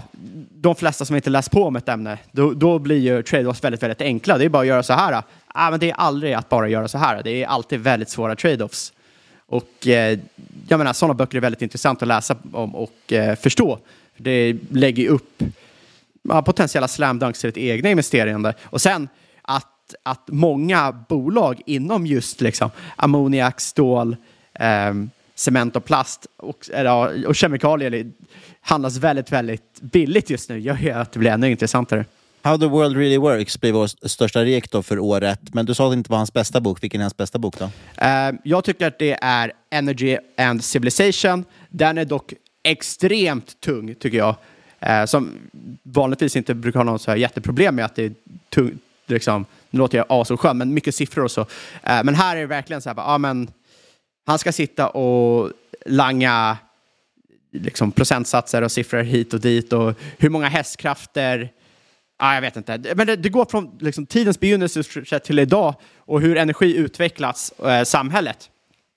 de flesta som inte läst på om ett ämne, då, då blir ju trade-offs väldigt, väldigt enkla. Det är bara att göra så här. Ah, men det är aldrig att bara göra så här. Det är alltid väldigt svåra trade-offs. Och eh, jag menar, sådana böcker är väldigt intressant att läsa om och eh, förstå. Det lägger ju upp ja, potentiella slam dunks till ett egna investerande. Och sen att, att många bolag inom just liksom, ammoniak, stål, ehm, cement och plast och, och kemikalier handlas väldigt, väldigt billigt just nu gör ju att det blir ännu intressantare. How the world really works blir vår största rek då för året. Men du sa att det inte var hans bästa bok. Vilken är hans bästa bok då? Uh, jag tycker att det är Energy and Civilization. Den är dock extremt tung, tycker jag. Uh, som vanligtvis inte brukar ha någon så här jätteproblem med att det är tungt. Liksom, nu låter jag asskön, men mycket siffror och så. Uh, men här är det verkligen så här, ja, men han ska sitta och langa liksom, procentsatser och siffror hit och dit och hur många hästkrafter Ah, jag vet inte. Men det, det går från liksom, tidens begynnelse till idag och hur energi utvecklats eh, samhället.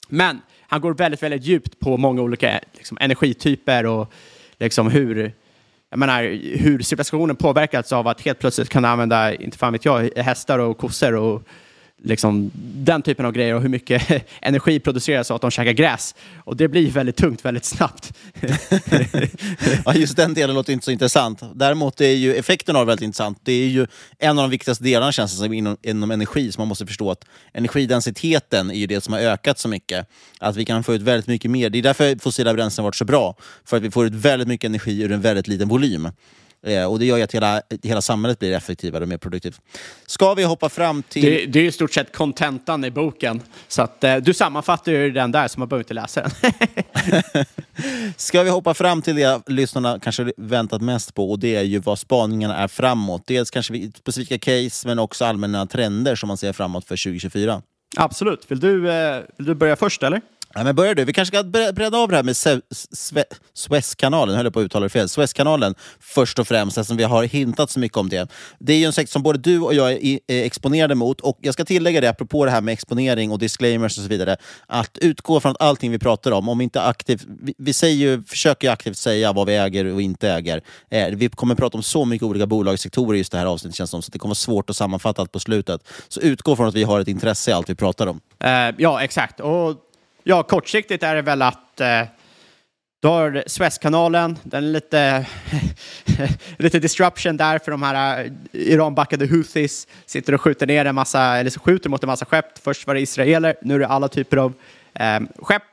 Men han går väldigt, väldigt djupt på många olika liksom, energityper och liksom, hur, jag menar, hur civilisationen påverkats av att helt plötsligt kan använda, inte fan vet jag, hästar och kossor och liksom, den typen av grejer och hur mycket *laughs* energi produceras av att de käkar gräs. Och det blir väldigt tungt väldigt snabbt. *laughs* ja, just den delen låter inte så intressant. Däremot är ju effekten av det väldigt intressant. Det är ju en av de viktigaste delarna känns det som inom, inom energi, som man måste förstå att energidensiteten är ju det som har ökat så mycket. Att vi kan få ut väldigt mycket mer. Det är därför fossila bränslen har varit så bra. För att vi får ut väldigt mycket energi ur en väldigt liten volym. Eh, och det gör ju att hela, hela samhället blir effektivare och mer produktivt. Ska vi hoppa fram till... Det, det är i stort sett kontentan i boken. Så att, eh, du sammanfattar ju den där, så man behöver inte läsa den. *laughs* Ska vi hoppa fram till det lyssnarna kanske väntat mest på och det är ju vad spaningarna är framåt. Dels kanske specifika case men också allmänna trender som man ser framåt för 2024. Absolut. Vill du, eh, vill du börja först eller? Ja, men börjar du. Vi kanske ska bredda av det här med Suezkanalen, höll jag på att uttala det fel. Suezkanalen först och främst, eftersom vi har hintat så mycket om det. Det är ju en sektor som både du och jag är exponerade mot. Och jag ska tillägga det, apropå det här med exponering och disclaimers och så vidare, att utgå från att allting vi pratar om, om inte aktivt... Vi, vi säger ju, försöker ju aktivt säga vad vi äger och inte äger. Eh, vi kommer prata om så mycket olika bolagssektorer i just det här avsnittet, känns som, så det kommer vara svårt att sammanfatta allt på slutet. Så utgå från att vi har ett intresse i allt vi pratar om. Uh, ja, exakt. Och Ja, kortsiktigt är det väl att eh, du har Suezkanalen, den är lite, *laughs* lite disruption där för de här eh, Iran-backade Houthis sitter och skjuter ner en massa, eller skjuter mot en massa skepp. Först var det israeler, nu är det alla typer av eh, skepp.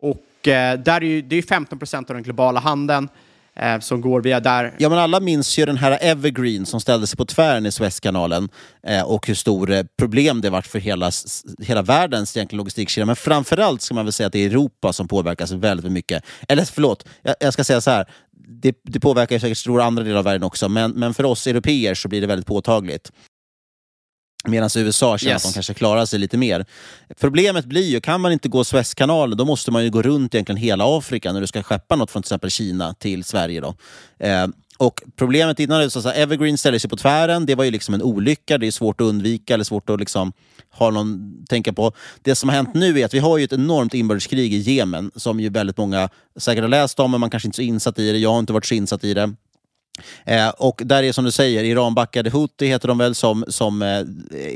Och eh, där är ju, det är 15 procent av den globala handeln eh, som går via där. Ja, men alla minns ju den här Evergreen som ställde sig på tvären i Suezkanalen eh, och hur stor eh, problem det varit för hela, hela världens egentligen logistikkedja. Men framförallt ska man väl säga att det är Europa som påverkas väldigt mycket. Eller förlåt, jag, jag ska säga så här. Det, det påverkar säkert stora andra delar av världen också, men, men för oss europeer så blir det väldigt påtagligt. Medan USA känner yes. att de kanske klarar sig lite mer. Problemet blir ju, kan man inte gå Suezkanalen, då måste man ju gå runt egentligen hela Afrika när du ska skeppa något från till exempel Kina till Sverige. Då. Eh, och problemet innan är att Evergreen ställer sig på tvären. Det var ju liksom en olycka. Det är svårt att undvika eller svårt att liksom ha någon tänka på. Det som har hänt nu är att vi har ju ett enormt inbördeskrig i Jemen som ju väldigt många säkert har läst om, men man kanske inte är så insatt i det. Jag har inte varit så insatt i det. Eh, och där är som du säger, Iran-backade Houthi heter de väl, som, som eh,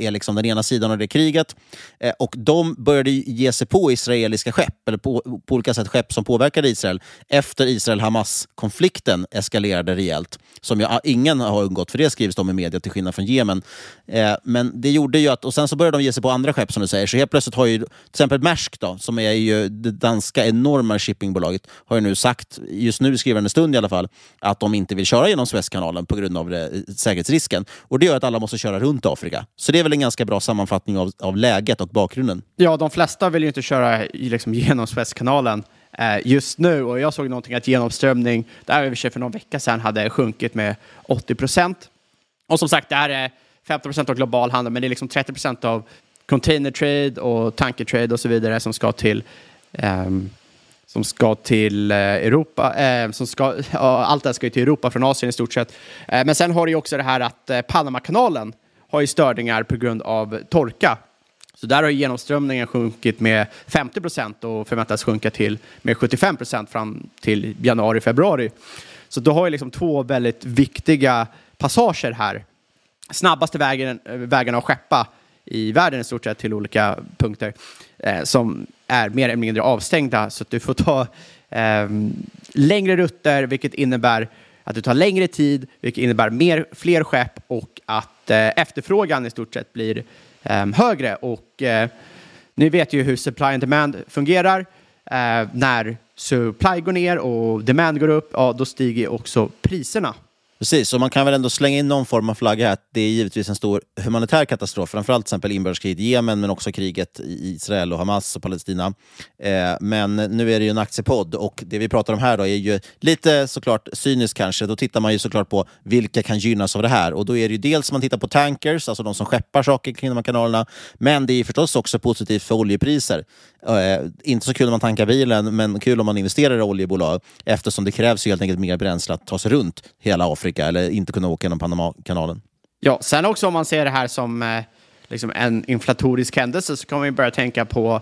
är liksom den ena sidan av det kriget. Eh, och de började ge sig på israeliska skepp, eller på, på olika sätt skepp som påverkade Israel, efter Israel-Hamas-konflikten eskalerade rejält. Som jag, ingen har undgått, för det skrivs de i media till skillnad från Jemen. Eh, men det gjorde ju att, och sen så började de ge sig på andra skepp som du säger, så helt plötsligt har ju till exempel Maersk då, som är ju det danska enorma shippingbolaget, har ju nu sagt, just nu skriver skrivande stund i alla fall, att de inte vill köra genom Suezkanalen på grund av det, eh, säkerhetsrisken. Och Det gör att alla måste köra runt Afrika. Så det är väl en ganska bra sammanfattning av, av läget och bakgrunden. Ja, de flesta vill ju inte köra liksom, *laughs* genom Suezkanalen eh, just nu. Och jag såg någonting att genomströmning, där i för någon vecka sedan, hade sjunkit med 80 procent. Och som sagt, det här är 15 procent av global handel, men det är liksom 30 procent av container trade och tanker trade och så vidare som ska till um, som ska till eh, Europa. Eh, som ska, *laughs* ja, allt det här ska ju till Europa från Asien i stort sett. Eh, men sen har du ju också det här att eh, Panamakanalen har ju störningar på grund av torka. Så där har genomströmningen sjunkit med 50 procent och förväntas sjunka till med 75 procent fram till januari, februari. Så du har ju liksom två väldigt viktiga passager här. Snabbaste vägen, eh, vägarna att skeppa i världen i stort sett till olika punkter eh, som är mer eller mindre avstängda. Så att du får ta eh, längre rutter, vilket innebär att det tar längre tid, vilket innebär mer, fler skepp och att eh, efterfrågan i stort sett blir eh, högre. Och eh, ni vet ju hur supply and demand fungerar. Eh, när supply går ner och demand går upp, ja, då stiger också priserna. Precis, och man kan väl ändå slänga in någon form av flagga här. Det är givetvis en stor humanitär katastrof, framförallt till exempel inbördeskriget i Jemen, men också kriget i Israel och Hamas och Palestina. Eh, men nu är det ju en aktiepodd och det vi pratar om här då är ju lite såklart cyniskt kanske. Då tittar man ju såklart på vilka kan gynnas av det här och då är det ju dels man tittar på tankers, alltså de som skeppar saker kring de här kanalerna, men det är förstås också positivt för oljepriser. Eh, inte så kul om man tankar bilen, men kul om man investerar i oljebolag eftersom det krävs ju helt enkelt mer bränsle att ta sig runt hela Afrika eller inte kunna åka genom Panamakanalen. Ja, sen också om man ser det här som eh, liksom en inflatorisk händelse så kan man ju börja tänka på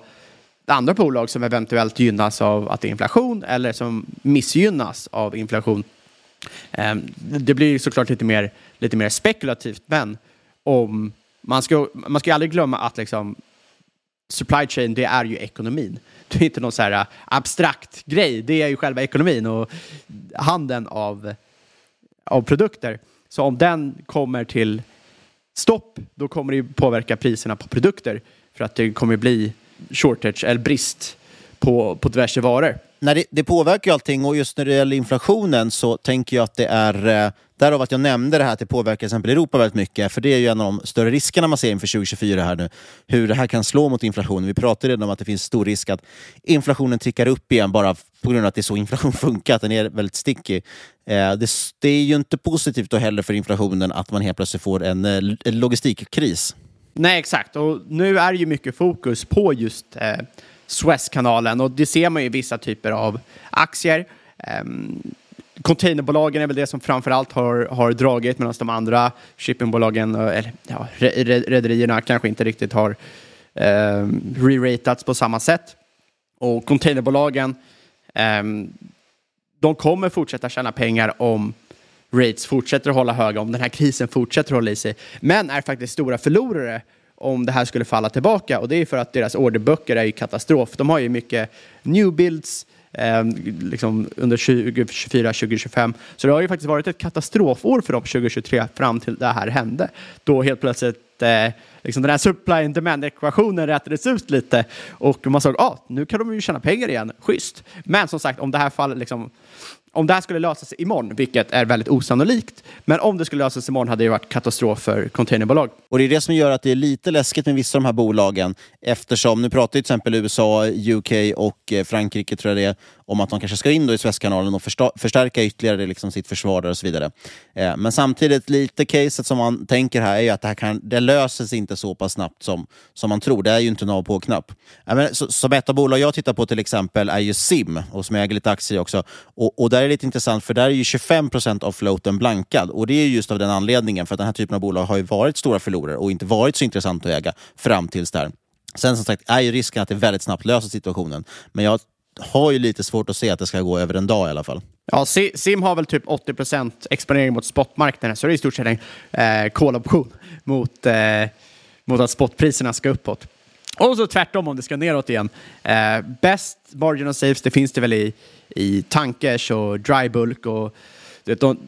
andra bolag som eventuellt gynnas av att det är inflation eller som missgynnas av inflation. Eh, det blir såklart lite mer, lite mer spekulativt, men om man ska, man ska aldrig glömma att liksom, supply chain, det är ju ekonomin. Det är inte någon så här eh, abstrakt grej, det är ju själva ekonomin och handeln av, av produkter. Så om den kommer till stopp, då kommer det påverka priserna på produkter för att det kommer bli shortage eller brist på, på diverse varor när det, det påverkar ju allting och just när det gäller inflationen så tänker jag att det är eh, Därav att jag nämnde det här att det påverkar till exempel Europa väldigt mycket. För det är ju en av de större riskerna man ser inför 2024 här nu. Hur det här kan slå mot inflationen. Vi pratade redan om att det finns stor risk att inflationen tickar upp igen bara på grund av att det är så inflation *laughs* funkar, att den är väldigt sticky. Eh, det, det, är ju inte positivt då heller för inflationen att man helt plötsligt får en, eh, en logistikkris. Nej, exakt. Och nu är det ju mycket fokus på just eh, Suezkanalen och det ser man ju i vissa typer av aktier. Um, containerbolagen är väl det som framförallt har, har dragit medan de andra shippingbolagen, eh, eller ja, rederierna kanske inte riktigt har um, re-ratats på samma sätt. Och containerbolagen, um, de kommer fortsätta tjäna pengar om rates fortsätter att hålla höga, om den här krisen fortsätter att hålla i sig, men är faktiskt stora förlorare om det här skulle falla tillbaka och det är för att deras orderböcker är ju katastrof. De har ju mycket new builds, eh, liksom under 2024, 2025. Så det har ju faktiskt varit ett katastrofår för dem 2023 fram till det här hände. Då helt plötsligt eh, liksom den här supply and demand-ekvationen rättades ut lite och man såg att ah, nu kan de ju tjäna pengar igen, schysst. Men som sagt, om det här fallet liksom om det här skulle lösa sig imorgon, vilket är väldigt osannolikt, men om det skulle lösa sig imorgon hade det varit katastrof för containerbolag. Och det är det som gör att det är lite läskigt med vissa av de här bolagen eftersom, nu pratar till exempel USA, UK och eh, Frankrike tror jag det är, om att de kanske ska in då i Suezkanalen och förstärka ytterligare liksom sitt försvar där och så vidare. Eh, men samtidigt, lite caset som man tänker här är ju att det här kan, det löser sig inte så pass snabbt som, som man tror. Det är ju inte en av på-knapp. Eh, som ett av bolag jag tittar på till exempel är ju Sim, och som jag äger lite aktier i också. Och, och där är lite intressant, för där är ju 25 procent av floaten blankad. Och det är just av den anledningen, för att den här typen av bolag har ju varit stora förlorare och inte varit så intressant att äga fram tills där. Sen som sagt är ju risken att det väldigt snabbt löser situationen. Men jag har ju lite svårt att se att det ska gå över en dag i alla fall. Ja, Sim har väl typ 80 procent exponering mot spotmarknaden, så det är i stort sett en eh, call-option mot, eh, mot att spotpriserna ska uppåt. Och så tvärtom om det ska neråt igen. Eh, best margin of safes, det finns det väl i, i tankers och dry bulk och de,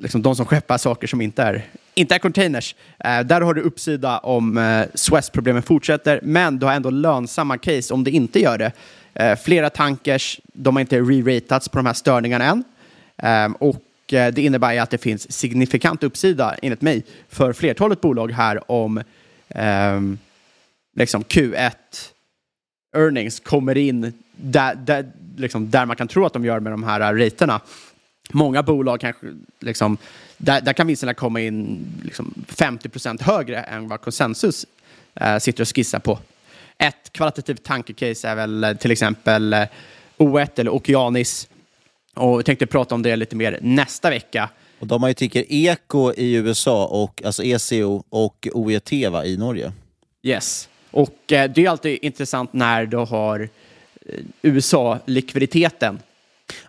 liksom de som skeppar saker som inte är, inte är containers. Eh, där har du uppsida om eh, Suez-problemen fortsätter, men du har ändå lönsamma case om det inte gör det. Eh, flera tankers, de har inte re-ratats på de här störningarna än. Ehm, eh, och det innebär att det finns signifikant uppsida, enligt mig, för flertalet bolag här om ehm, liksom Q1 earnings kommer in där, där, liksom, där man kan tro att de gör med de här raterna. Många bolag kanske, liksom, där, där kan vinsterna komma in liksom, 50 procent högre än vad konsensus eh, sitter och skissar på. Ett kvalitativt tankecase är väl eh, till exempel eh, O1 eller Okeanis. Och jag tänkte prata om det lite mer nästa vecka. Och de har ju tycker Eko i USA, och, alltså ECO och OET va, i Norge. Yes. Och eh, det är alltid intressant när du har eh, USA-likviditeten.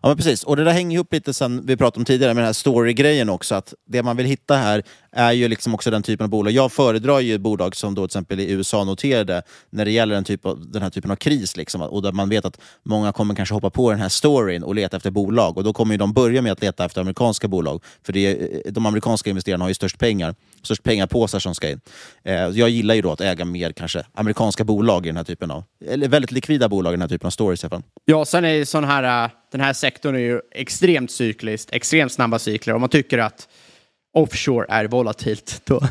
Ja, men precis. Och det där hänger ihop lite sen vi pratade om tidigare med den här story-grejen också. Att det man vill hitta här är ju liksom också den typen av bolag. Jag föredrar ju bolag som då till exempel i USA noterade när det gäller den, typ av, den här typen av kris. Liksom, och där man vet att många kommer kanske hoppa på den här storyn och leta efter bolag. Och då kommer ju de börja med att leta efter amerikanska bolag. För det är, de amerikanska investerarna har ju störst pengar. Störst pengapåsar som ska in. Eh, jag gillar ju då att äga mer kanske amerikanska bolag i den här typen av, eller väldigt likvida bolag i den här typen av stories i alla fall. Ja, sen är sån här, eh, den här sektorn är ju extremt cykliskt, extremt snabba cykler. Om man tycker att offshore är volatilt, då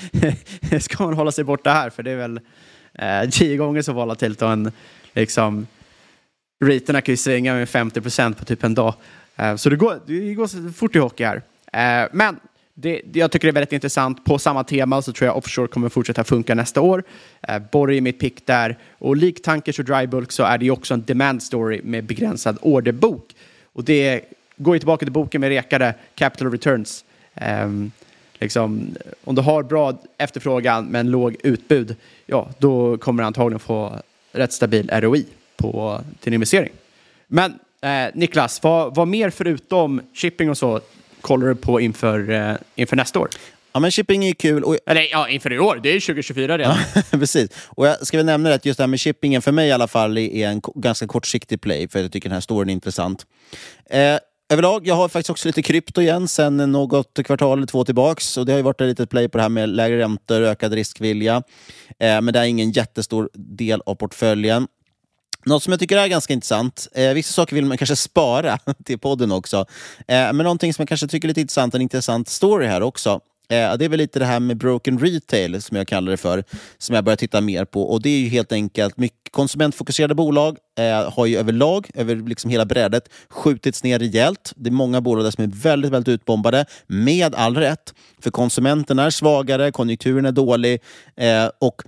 *laughs* ska man hålla sig borta här, för det är väl eh, tio gånger så volatilt och en liksom raterna kan ju svänga med 50 procent på typ en dag. Eh, så det går, det går fort i hockey här. Eh, men det, jag tycker det är väldigt intressant. På samma tema så tror jag offshore kommer fortsätta funka nästa år. Eh, Borg är mitt pick där. Och lik tankers och drybulk så är det ju också en demand story med begränsad orderbok. Och det går ju tillbaka till boken med rekade capital returns. Um, liksom, om du har bra efterfrågan men låg utbud, ja, då kommer du antagligen få rätt stabil ROI på din investering. Men eh, Niklas, vad, vad mer förutom shipping och så kollar du på inför, eh, inför nästa år? Ja, men shipping är ju kul. Och... Eller ja, inför i år. Det är ju 2024 redan. *laughs* precis. Och jag ska väl nämna att just det här med shippingen för mig i alla fall är en ganska kortsiktig play, för jag tycker den här storyn är intressant. Eh, överlag, jag har faktiskt också lite krypto igen sen något kvartal eller två tillbaks. Och det har ju varit ett litet play på det här med lägre räntor, ökad riskvilja. Eh, men det är ingen jättestor del av portföljen. Något som jag tycker är ganska intressant, eh, vissa saker vill man kanske spara *laughs* till podden också, eh, men någonting som jag kanske tycker är lite intressant, en intressant story här också, eh, det är väl lite det här med broken retail, som jag kallar det för, som jag börjar titta mer på. Och Det är ju helt enkelt mycket konsumentfokuserade bolag eh, har ju överlag, över liksom hela brädet, skjutits ner rejält. Det är många bolag där som är väldigt, väldigt utbombade, med all rätt. För konsumenterna är svagare, konjunkturen är dålig eh, och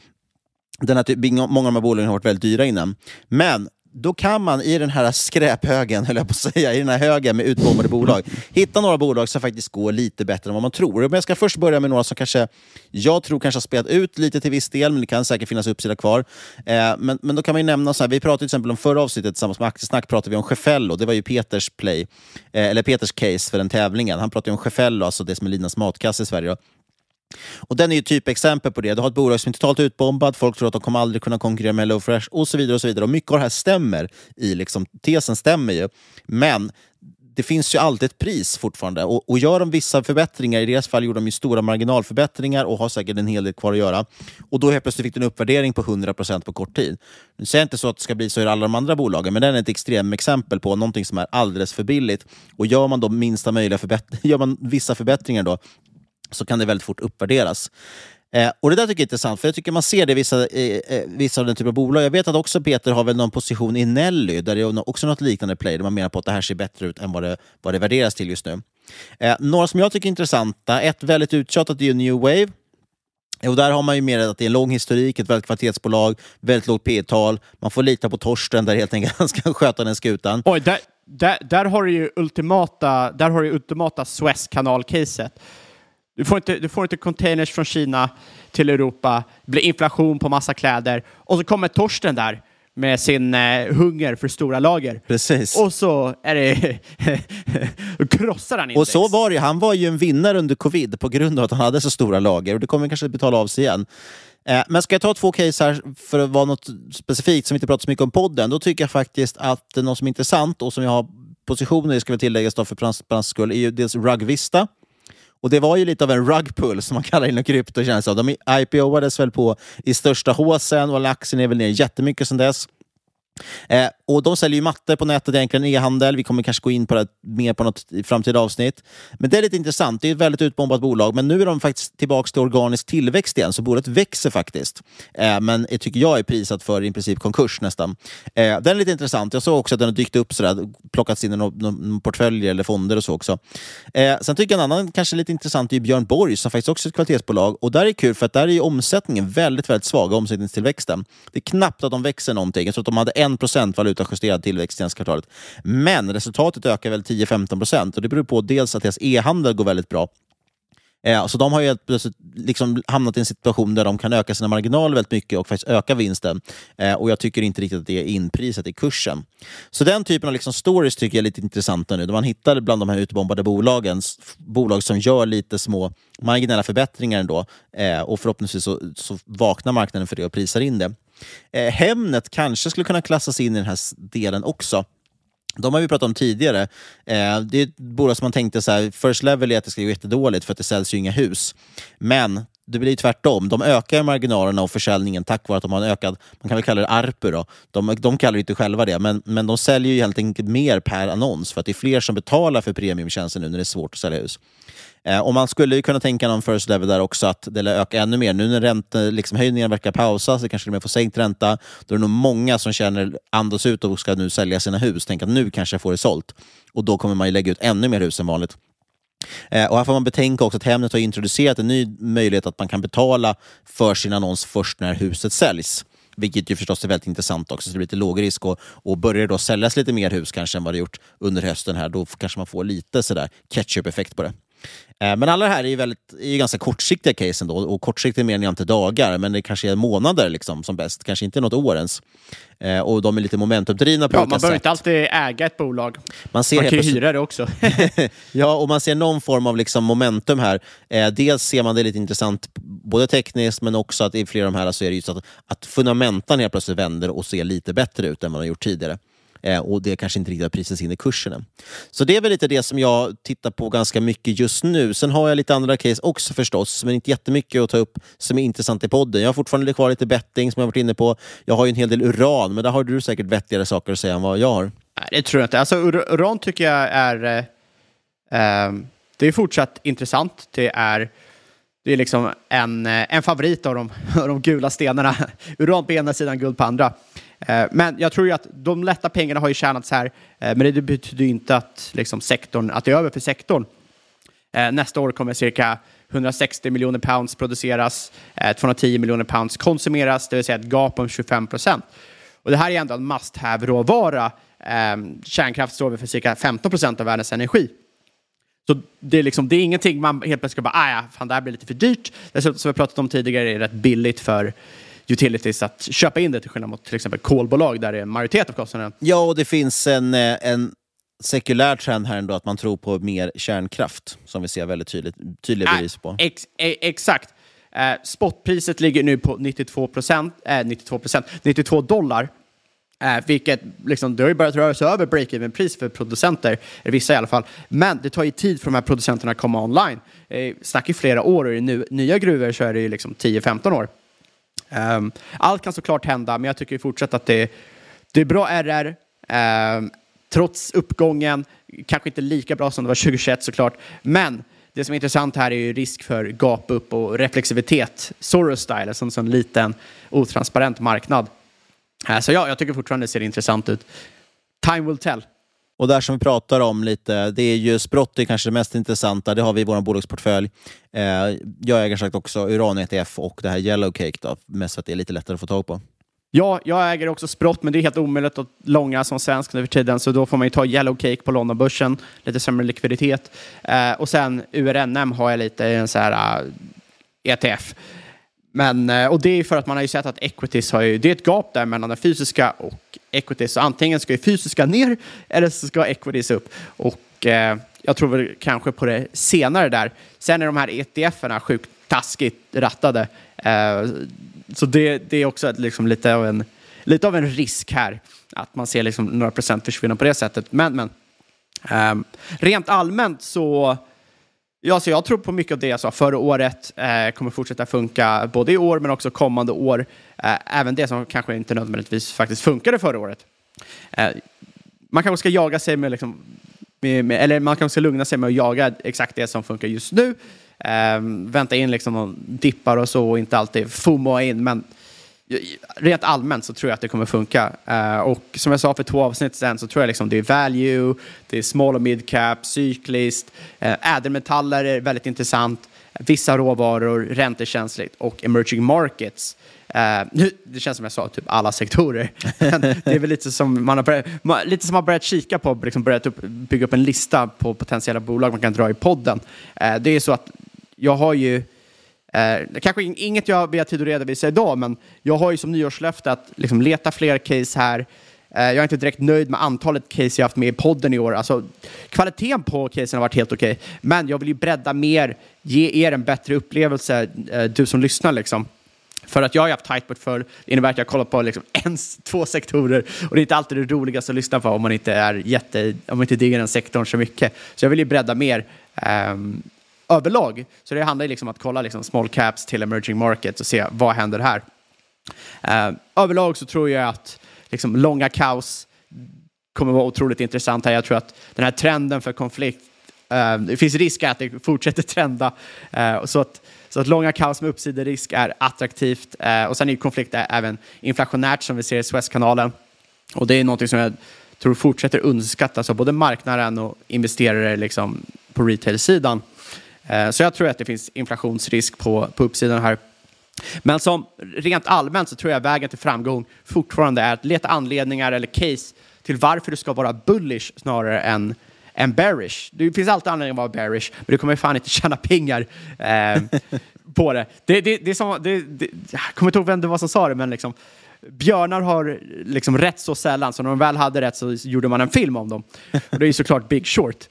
den här typ, många av de här bolagen har varit väldigt dyra innan. Men då kan man i den här skräphögen, *laughs* höll jag på att säga, i den här högen med utbombade bolag, hitta några bolag som faktiskt går lite bättre än vad man tror. Men jag ska först börja med några som kanske, jag tror kanske har spelat ut lite till viss del, men det kan säkert finnas uppsida kvar. Eh, men, men då kan man nämna, så här, vi pratade till exempel om förra avsnittet tillsammans med Aktiesnack, pratade vi om Cefello, det var ju Peters play, eh, eller Peters case för den tävlingen. Han pratade om Cefello, alltså det som är Linas matkasse i Sverige. Och Den är ju typexempel på det. Du har ett bolag som är totalt utbombat, folk tror att de kommer aldrig kunna konkurrera med HelloFresh och så vidare. och så vidare. Och Mycket av det här stämmer, i liksom, tesen stämmer ju. Men det finns ju alltid ett pris fortfarande. Och, och gör de vissa förbättringar, i deras fall gjorde de ju stora marginalförbättringar och har säkert en hel del kvar att göra. Och då helt plötsligt fick du en uppvärdering på 100% på kort tid. Nu säger jag inte så att det ska bli så i alla de andra bolagen, men den är ett extremexempel på någonting som är alldeles för billigt. Och gör man då minsta möjliga förbättringar, *laughs* gör man vissa förbättringar då, så kan det väldigt fort uppvärderas. Eh, och Det där tycker jag är intressant, för jag tycker man ser det i vissa, eh, vissa av den typen av bolag. Jag vet att också Peter har väl någon position i Nelly, där det är också något liknande play, där man menar på att det här ser bättre ut än vad det, vad det värderas till just nu. Eh, några som jag tycker är intressanta, ett väldigt uttjatat är ju New Wave. Och där har man ju mer att det är en lång historik, ett väldigt kvalitetsbolag, väldigt lågt P tal Man får lita på Torsten där helt enkelt *laughs* han ska sköta den skutan. Oj, där, där, där har du ju ultimata, där har du ultimata Suezkanal-caset. Du får, inte, du får inte containers från Kina till Europa, det blir inflation på massa kläder och så kommer Torsten där med sin eh, hunger för stora lager. Precis. Och så är det... *laughs* krossar han index. Och så var det Han var ju en vinnare under covid på grund av att han hade så stora lager och det kommer kanske betala av sig igen. Eh, men ska jag ta två case här för att vara något specifikt som vi inte pratar så mycket om podden, då tycker jag faktiskt att något som är intressant och som jag har positioner i, ska väl tilläggas då för transparens skull, är ju dels Rugvista och det var ju lite av en rugpull som man kallar inom krypto känns det De IPOades väl på i största håsen och aktien är väl ner jättemycket sedan dess. Eh, och De säljer ju mattor på nätet, egentligen e-handel. Vi kommer kanske gå in på det mer på något framtida avsnitt. Men det är lite intressant. Det är ett väldigt utbombat bolag, men nu är de faktiskt tillbaka till organisk tillväxt igen, så bolaget växer faktiskt. Eh, men det tycker jag är prisat för i princip konkurs nästan. Eh, den är lite intressant. Jag såg också att den har dykt upp sådär, plockats in i några portföljer eller fonder och så också. Eh, sen tycker jag en annan kanske lite intressant är Björn Borg som faktiskt också är ett kvalitetsbolag. Och där är det kul för att där är omsättningen väldigt, väldigt svag, omsättningstillväxten. Det är knappt att de växer någonting. Jag tror att de hade 1% valutajusterad tillväxt senaste kvartalet. Men resultatet ökar väl 10-15% och det beror på dels att deras e-handel går väldigt bra Eh, så de har ju helt plötsligt liksom hamnat i en situation där de kan öka sina marginaler väldigt mycket och faktiskt öka vinsten. Eh, och jag tycker inte riktigt att det är inprisat i kursen. Så den typen av liksom stories tycker jag är lite intressanta nu. Där man hittar bland de här utbombade bolagen bolag som gör lite små marginella förbättringar ändå. Eh, och förhoppningsvis så, så vaknar marknaden för det och prisar in det. Eh, Hemnet kanske skulle kunna klassas in i den här delen också. De har vi pratat om tidigare. Eh, det är ett bolag som man tänkte så här, first level är att det ska gå jättedåligt för att det säljs ju inga hus. Men det blir tvärtom. De ökar marginalerna och försäljningen tack vare att de har en ökad, man kan väl kalla det ARPU då. De, de kallar det inte själva det, men, men de säljer ju helt enkelt mer per annons för att det är fler som betalar för premiumtjänsten nu när det är svårt att sälja hus. Eh, och man skulle ju kunna tänka någon first level där också, att det ökar ännu mer. Nu när räntehöjningarna liksom, höjningen verkar pausa, så kanske de får sänkt ränta. Då är det nog många som känner, andas ut och ska nu sälja sina hus. Tänk att nu kanske jag får det sålt. Och då kommer man ju lägga ut ännu mer hus än vanligt. Eh, och här får man betänka också att Hemnet har introducerat en ny möjlighet att man kan betala för sin annons först när huset säljs. Vilket ju förstås är väldigt intressant också, så det blir lite låg risk. Och, och börjar det då säljas lite mer hus kanske än vad det gjort under hösten här, då kanske man får lite sådär ketchup-effekt på det. Eh, men alla det här är ju, väldigt, är ju ganska kortsiktiga case ändå. Och kortsiktigt menar jag inte dagar, men det kanske är månader liksom, som bäst. Kanske inte något år ens. Eh, och de är lite momentumdrivna på ja, olika Man behöver inte alltid äga ett bolag. Man, ser man kan ju hyra det också. *laughs* *laughs* ja, och man ser någon form av liksom momentum här. Eh, dels ser man det lite intressant, både tekniskt men också att i flera av de här så är det just att, att fundamentan helt plötsligt vänder och ser lite bättre ut än vad de gjort tidigare. Eh, och det kanske inte riktigt har prisats in i kursen än. Så det är väl lite det som jag tittar på ganska mycket just nu. Sen har jag lite andra case också förstås, men inte jättemycket att ta upp som är intressant i podden. Jag har fortfarande kvar lite betting som jag varit inne på. Jag har ju en hel del uran, men där har du säkert vettigare saker att säga än vad jag har. Nej, det tror jag inte. Alltså, ur- uran tycker jag är... Eh, ehm, det är fortsatt intressant. Det är, det är liksom en, eh, en favorit av de, *laughs* av de gula stenarna. Uran på ena sidan, guld på andra. Eh, men jag tror ju att de lätta pengarna har ju tjänats här. Eh, men det betyder ju inte att, liksom, sektorn, att det är över för sektorn. Eh, nästa år kommer cirka 160 miljoner pounds produceras, 210 miljoner pounds konsumeras, det vill säga ett gap om 25 procent. Och det här är ändå en must have-råvara. Kärnkraft står för cirka 15 procent av världens energi. Så det är, liksom, det är ingenting man helt plötsligt ska bara, ah, ja, fan det här blir lite för dyrt. Dessutom, som vi pratat om tidigare, är det rätt billigt för utilities att köpa in det till skillnad mot till exempel kolbolag där det är majoritet av kostnaden. Ja, och det finns en, eh, en sekulär trend här ändå, att man tror på mer kärnkraft, som vi ser väldigt tydligt, tydliga bevis på. Ex, e, exakt. Eh, spotpriset ligger nu på 92 procent, eh, 92 procent, 92 dollar. Eh, vilket liksom, det har ju börjat röra sig över break-even-pris för producenter, vissa i alla fall. Men det tar ju tid för de här producenterna att komma online. Eh, snackar i flera år och i nu, nya gruvor så är det ju liksom 10-15 år. Um, allt kan såklart hända, men jag tycker fortsatt att det, det är bra RR. Um, ehm, trots uppgången, kanske inte lika bra som det var 2021 såklart, men det som är intressant här är ju risk för gap upp och reflexivitet. Soros-style, alltså en sån, liten otransparent marknad. Uh, så ja, jag tycker fortfarande det ser intressant ut. Time will tell. Och där som vi pratar om lite, det är ju Sprott är kanske det mest intressanta. Det har vi i vår bolagsportfölj. Eh, jag äger sagt också Uran-ETF och det här Yellowcake, då, mest för att det är lite lättare att få tag på. Ja, jag äger också Sprott, men det är helt omöjligt att långa som svensk nu för tiden, så då får man ju ta Yellow Cake på Londonbörsen, lite sämre likviditet. Eh, och sen URNM har jag lite i en så här eh, uh, ETF. Men, eh, och det är för att man har ju sett att equities har ju, det är ett gap där mellan den fysiska och equities. Så antingen ska ju fysiska ner eller så ska equities upp. Och eh, jag tror väl kanske på det senare där. Sen är de här ETFerna sjukt taskigt rattade. Eh, så det, det är också liksom, lite, av en, lite av en risk här. Att man ser liksom några procent försvinna på det sättet. Men, men eh, rent allmänt så Ja, så jag tror på mycket av det jag sa förra året eh, kommer fortsätta funka både i år men också kommande år. Eh, även det som kanske inte nödvändigtvis faktiskt funkade förra året. Eh, man kanske ska jaga sig med, liksom, med, med, eller man kanske ska lugna sig med att jaga exakt det som funkar just nu. Eh, vänta in liksom någon dippar och så och inte alltid fomoa in. Men rent allmänt så tror jag att det kommer funka. Eh, och som jag sa för två avsnitt sen så tror jag liksom det är value, det är small och mid cap, cykliskt, uh, ädelmetaller är väldigt intressant, vissa råvaror, räntekänsligt och emerging markets. Uh, nu, det känns som jag sa typ alla sektorer. *laughs* Det är väl lite som man har börjat, man, lite som man börjat kika på, liksom börjat upp, bygga upp en lista på potentiella bolag man kan dra i podden. Det är så att jag har ju, eh, kanske inget jag har tid att redovisa idag, men jag har ju som nyårslöfte att liksom leta fler case här. Eh, jag är inte direkt nöjd med antalet case jag haft med i podden i år. Alltså, kvaliteten på casen har varit helt okej, men jag vill ju bredda mer, ge er en bättre upplevelse, eh, du som lyssnar liksom. För att jag har haft tightboard förr, det innebär att jag kollar på liksom *laughs* en, två sektorer och det är inte alltid det roligaste att lyssna på om man inte är jätte, om man inte diggar den sektorn så mycket. Så jag vill ju bredda mer um, överlag. Så det handlar liksom om att kolla liksom small caps till emerging markets och se vad händer här. Eh, överlag så tror jag att liksom långa kaos kommer vara otroligt intressant här. Jag tror att den här trenden för konflikt, eh, det finns risk att det fortsätter trenda. Eh, så att så att långa kaos med uppsiderisk är attraktivt. Eh, och sen är konflikt även inflationärt som vi ser i Suezkanalen. Och det är någonting som jag tror fortsätter underskattas av både marknaden och investerare liksom, på retail-sidan. Eh, så jag tror att det finns inflationsrisk på, på uppsidan här. Men som rent allmänt så tror jag vägen till framgång fortfarande är att leta anledningar eller case till varför du ska vara bullish snarare än än bearish. Det finns alltid anledning att vara bearish, men du kommer fan inte *laughs* tjäna pengar eh, på det. Det, det, det, är som, det, det, jag kommer inte ihåg vem det var som sa det, men liksom, björnar har liksom rätt så sällan, så när de väl hade rätt så gjorde man en film om dem. Och det är ju såklart Big Short.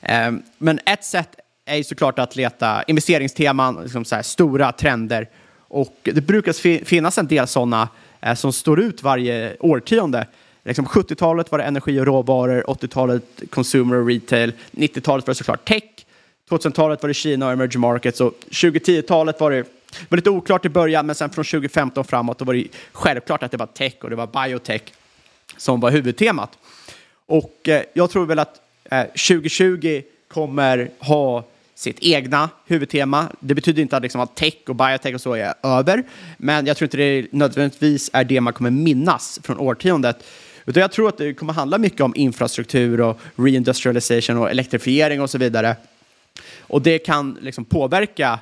Eh, men ett sätt är ju såklart att leta investeringsteman, liksom så här, stora trender. Och det brukar finnas en del sådana eh, som står ut varje årtionde. Liksom 70-talet var det energi och råvaror, 80-talet consumer och retail, 90-talet var det såklart tech, 2000-talet var det Kina och emerging markets och 2010-talet var det var lite oklart i början, men sen från 2015 framåt då var det självklart att det var tech och det var biotech som var huvudtemat. Och eh, jag tror väl att eh, 2020 kommer ha sitt egna huvudtema. Det betyder inte att, liksom, att tech och biotech och så är över, men jag tror inte det nödvändigtvis är det man kommer minnas från årtiondet. Utan jag tror att det kommer handla mycket om infrastruktur och reindustrialization och elektrifiering och så vidare. Och det kan liksom påverka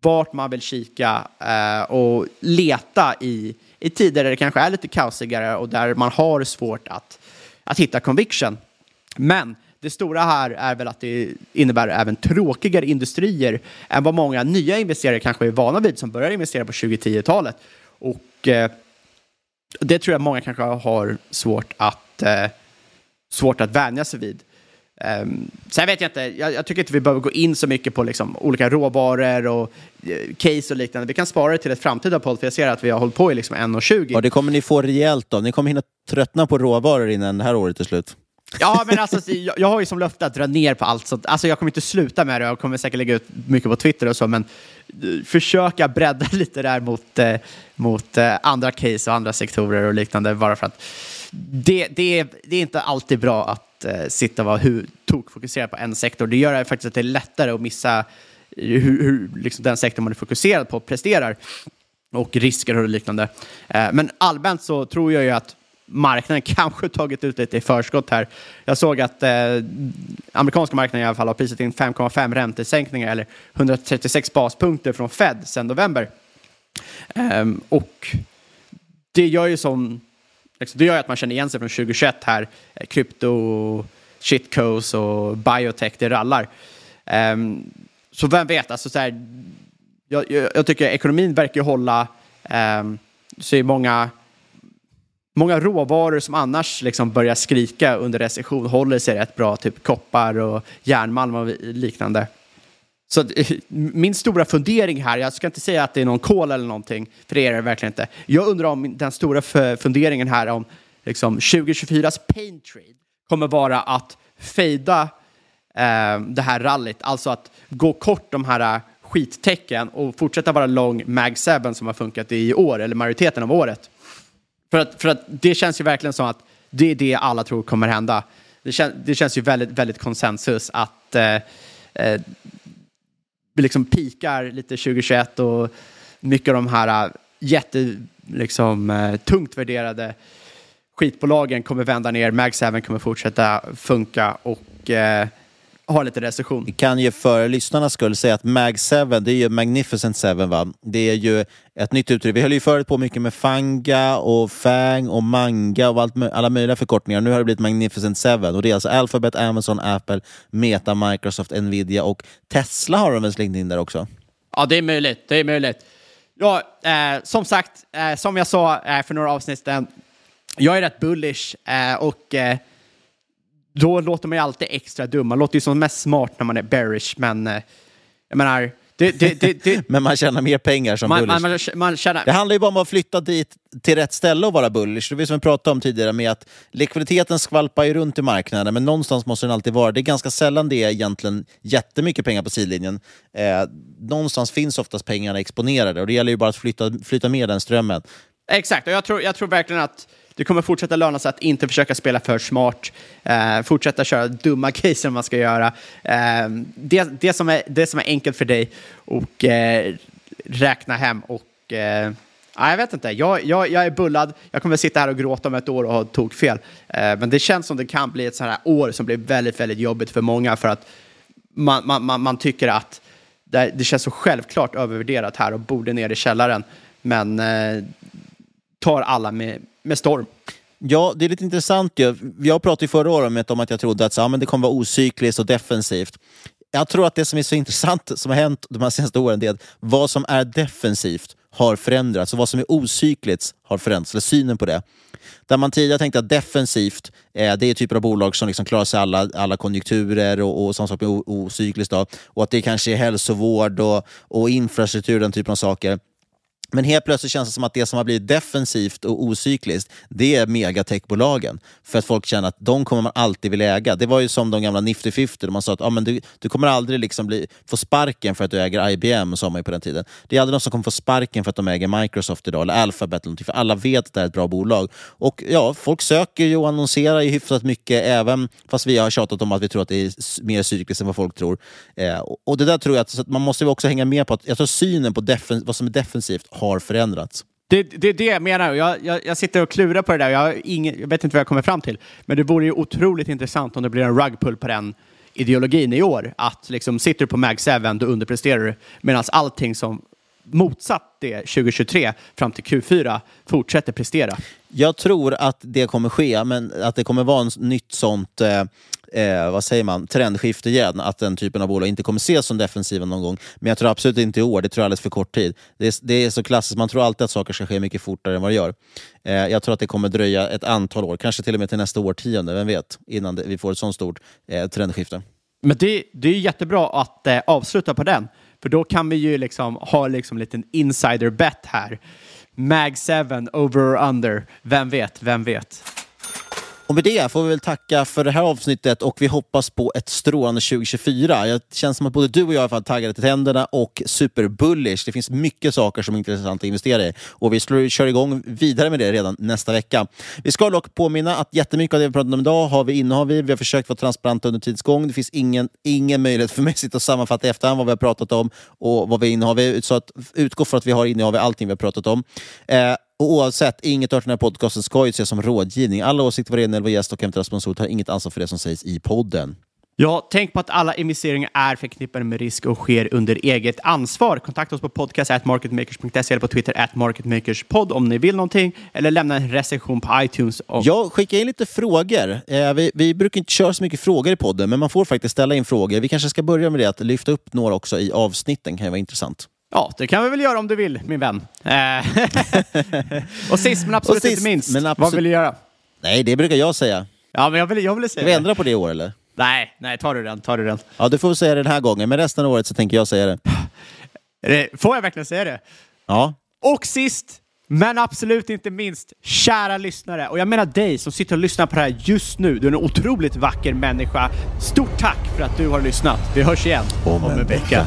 vart man vill kika eh, och leta i, i tider där det kanske är lite kaosigare och där man har svårt att, att hitta conviction. Men det stora här är väl att det innebär även tråkigare industrier än vad många nya investerare kanske är vana vid som börjar investera på 2010-talet. Och eh, det tror jag många kanske har svårt att, eh, svårt att vänja sig vid. Um, sen vet jag inte, jag, jag, tycker inte vi behöver gå in så mycket på liksom, olika råvaror och eh, case och liknande. Vi kan spara det till ett framtida podd, för jag ser att vi har hållit på i liksom 1.20. Ja, det kommer ni få rejält då. Ni kommer hinna tröttna på råvaror innan det här året är slut. Ja, men alltså, jag, jag, har ju som löfte att dra ner på allt sånt. Alltså, jag kommer inte sluta med det, jag kommer säkert lägga ut mycket på Twitter och så, men eh, försöka bredda *laughs* lite där mot, eh, mot eh, andra case och andra sektorer och liknande, bara för att det, det, är, det är inte alltid bra att eh, sitta och vara tokfokuserad på en sektor. Det gör faktiskt att det är lättare att missa hur, hur liksom den sektor man är fokuserad på presterar och risker och liknande. Eh, men allmänt så tror jag ju att marknaden *laughs* kanske tagit ut lite i förskott här. Jag såg att eh, amerikanska marknaden i alla fall har prisat in 5,5 räntesänkningar eller 136 baspunkter från Fed sedan november. Um, och det gör ju som liksom, det gör att man känner igen sig från 2021 här. Eh, krypto, shitcoins och biotech, det rallar. Um, så vem vet, alltså så här, jag, jag, jag, tycker ekonomin verkar hålla, um, så är många många råvaror som annars liksom börjar skrika under recession håller sig rätt bra, typ koppar och järnmalm och liknande. Så *laughs* min stora fundering här, jag ska inte säga att det är någon kol eller någonting, för det är det verkligen inte. Jag undrar om den stora funderingen här om liksom, 2024s pain trade kommer vara att fejda eh, det här rallyt, alltså att gå kort de här eh, skittecken och fortsätta vara lång Mag 7 som har funkat i år, eller majoriteten av året. För att, för att det känns ju verkligen som att det är det alla tror kommer hända. Det, kän, det känns ju väldigt, väldigt konsensus att eh, eh, vi liksom pikar lite 2021 och mycket av de här uh, jätte, liksom, uh, tungt värderade skitbolagen kommer vända ner, MagSaven kommer fortsätta funka och uh, har lite recession. Vi kan ju för lyssnarnas skull säga att Mag 7, det är ju Magnificent 7 va? Det är ju ett nytt uttryck. Vi höll ju förut på mycket med Fanga och Fang och Manga och allt, alla möjliga förkortningar. Nu har det blivit Magnificent 7 och det är alltså Alphabet, Amazon, Apple, Meta, Microsoft, Nvidia och Tesla har de väl slängt in där också? Ja, det är möjligt. Det är möjligt. Ja, eh, som sagt, eh, som jag sa eh, för några avsnitt sedan, jag är rätt bullish eh, och eh, då låter man ju alltid extra dum. Man låter ju som mest smart när man är bearish, men eh, jag menar, det, det, det, *laughs* Men man tjänar mer pengar som man, bullish. man, man, känner... Det handlar ju bara om att flytta dit till rätt ställe och vara bullish. Det är som vi pratade om tidigare med att likviditeten skvalpar ju runt i marknaden, men någonstans måste den alltid vara. Det är ganska sällan det är egentligen jättemycket pengar på sidlinjen. Eh, någonstans finns oftast pengarna exponerade och det gäller ju bara att flytta, flytta med den strömmen. Exakt, och jag tror, jag tror verkligen att det kommer fortsätta löna sig att inte försöka spela för smart, eh, fortsätta köra dumma *laughs* case som man ska göra. Eh, det, det, som är, det som är enkelt för dig och eh, räkna hem och eh, jag vet inte. Jag, jag, jag är bullad. Jag kommer sitta här och gråta om ett år och ha tokfel. Eh, men det känns som det kan bli ett sånt här år som blir väldigt, väldigt jobbigt för många för att man, man, man, man tycker att det, det känns så självklart övervärderat här och borde ner i källaren. Men eh, tar alla med, med storm. Ja, det är lite intressant. ju. Jag pratade förra året om att jag trodde att så, ja, men det kommer vara ocykliskt och defensivt. Jag tror att det som är så *laughs* intressant som har hänt de här senaste åren det är att vad som är defensivt har förändrats och vad som är ocykligt har förändrats, eller synen på det. Där man tidigare tänkte att defensivt, eh, det är typer av bolag som liksom klarar sig alla, alla konjunkturer och, och samma sak med ocykliskt. Och att det kanske är hälsovård och, och infrastruktur, den typen av saker. Men helt plötsligt känns det som att det som har blivit defensivt och ocykliskt, det är megatechbolagen. För att folk känner att de kommer man alltid vilja äga. Det var ju som de gamla Nifty 50, där man sa att ah, men du, du kommer aldrig liksom bli, få sparken för att du äger IBM, sa man ju på den tiden. Det är aldrig någon som kommer få sparken för att de äger Microsoft idag, eller Alphabet, eller någonting, för alla vet att det är ett bra bolag. Och ja, folk söker ju och annonserar ju hyfsat mycket, även fast vi har tjatat om att vi tror att det är mer cykliskt än vad folk tror. Eh, och, det där tror jag att man måste ju också hänga med på, att jag tror synen på defen, vad som är defensivt har förändrats. Det är det, det jag menar. Jag, jag, jag sitter och klurar på det där. Jag, ingen, jag vet inte vad jag kommer fram till. Men det vore ju otroligt intressant om det blir en rugpull på den ideologin i år. Att liksom sitter du på Mag 7 då underpresterar du. Medan allting som motsatt det 2023 fram till Q4 fortsätter prestera. Jag tror att det kommer ske, men att det kommer vara en nytt sånt eh, eh, vad säger man, trendskifte igen. Att den typen av bolag inte kommer ses som defensiva någon gång. Men jag tror absolut inte i år, det tror jag är alldeles för kort tid. Det är, det är så klassiskt, man tror alltid att saker ska ske mycket fortare än vad det gör. Eh, jag tror att det kommer dröja ett antal år, kanske till och med till nästa årtionde, vem vet, innan det, vi får ett sånt stort eh, trendskifte. Men det, det är jättebra att eh, avsluta på den. För då kan vi ju liksom ha liksom en liten insider bet här. Mag 7, over or under. Vem vet, vem vet? Och med det får vi väl tacka för det här avsnittet och vi hoppas på ett strålande 2024. Det känns som att både du och jag är taggade till tänderna och superbullish. Det finns mycket saker som är intressant att investera i och vi slår, kör igång vidare med det redan nästa vecka. Vi ska dock påminna att jättemycket av det vi pratat om idag har vi innehav i. Vi har försökt vara transparenta under tids gång. Det finns ingen, ingen möjlighet för mig att sitta och sammanfatta i efterhand vad vi har pratat om och vad vi innehar. innehav i. Så att utgå från att vi har innehav i allting vi har pratat om. Eh, och oavsett, inget av den här podcasten ska ju ses som rådgivning. Alla åsikter vad gäller gäst och eventuella sponsorer tar inget ansvar för det som sägs i podden. Ja, tänk på att alla investeringar är förknippade med risk och sker under eget ansvar. Kontakta oss på podcast.marketmakers.se eller på Twitter marketmakerspod om ni vill någonting eller lämna en recension på iTunes. Och... Jag skickar in lite frågor. Eh, vi, vi, brukar inte köra så mycket frågor i podden, men man får faktiskt ställa in frågor. Vi kanske ska börja med det, att lyfta upp några också i avsnitten kan ju vara intressant. Ja, det kan vi väl göra om du vill, min vän. Eh, *laughs* och sist men absolut sist, inte minst, absolut... vad vill du göra? Nej, det brukar jag säga. Ja, men jag vill, jag vill säga Ska vi ändra på det i år eller? Nej, nej, tar du den, tar du den. Ja, du får säga det den här gången, men resten av året så tänker jag säga det. Får jag verkligen säga det? Ja. Och sist, men absolut inte minst, kära lyssnare. Och jag menar dig som sitter och lyssnar på det här just nu. Du är en otroligt vacker människa. Stort tack för att du har lyssnat. Vi hörs igen om, om en vecka.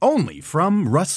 Only from Rust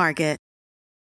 Market.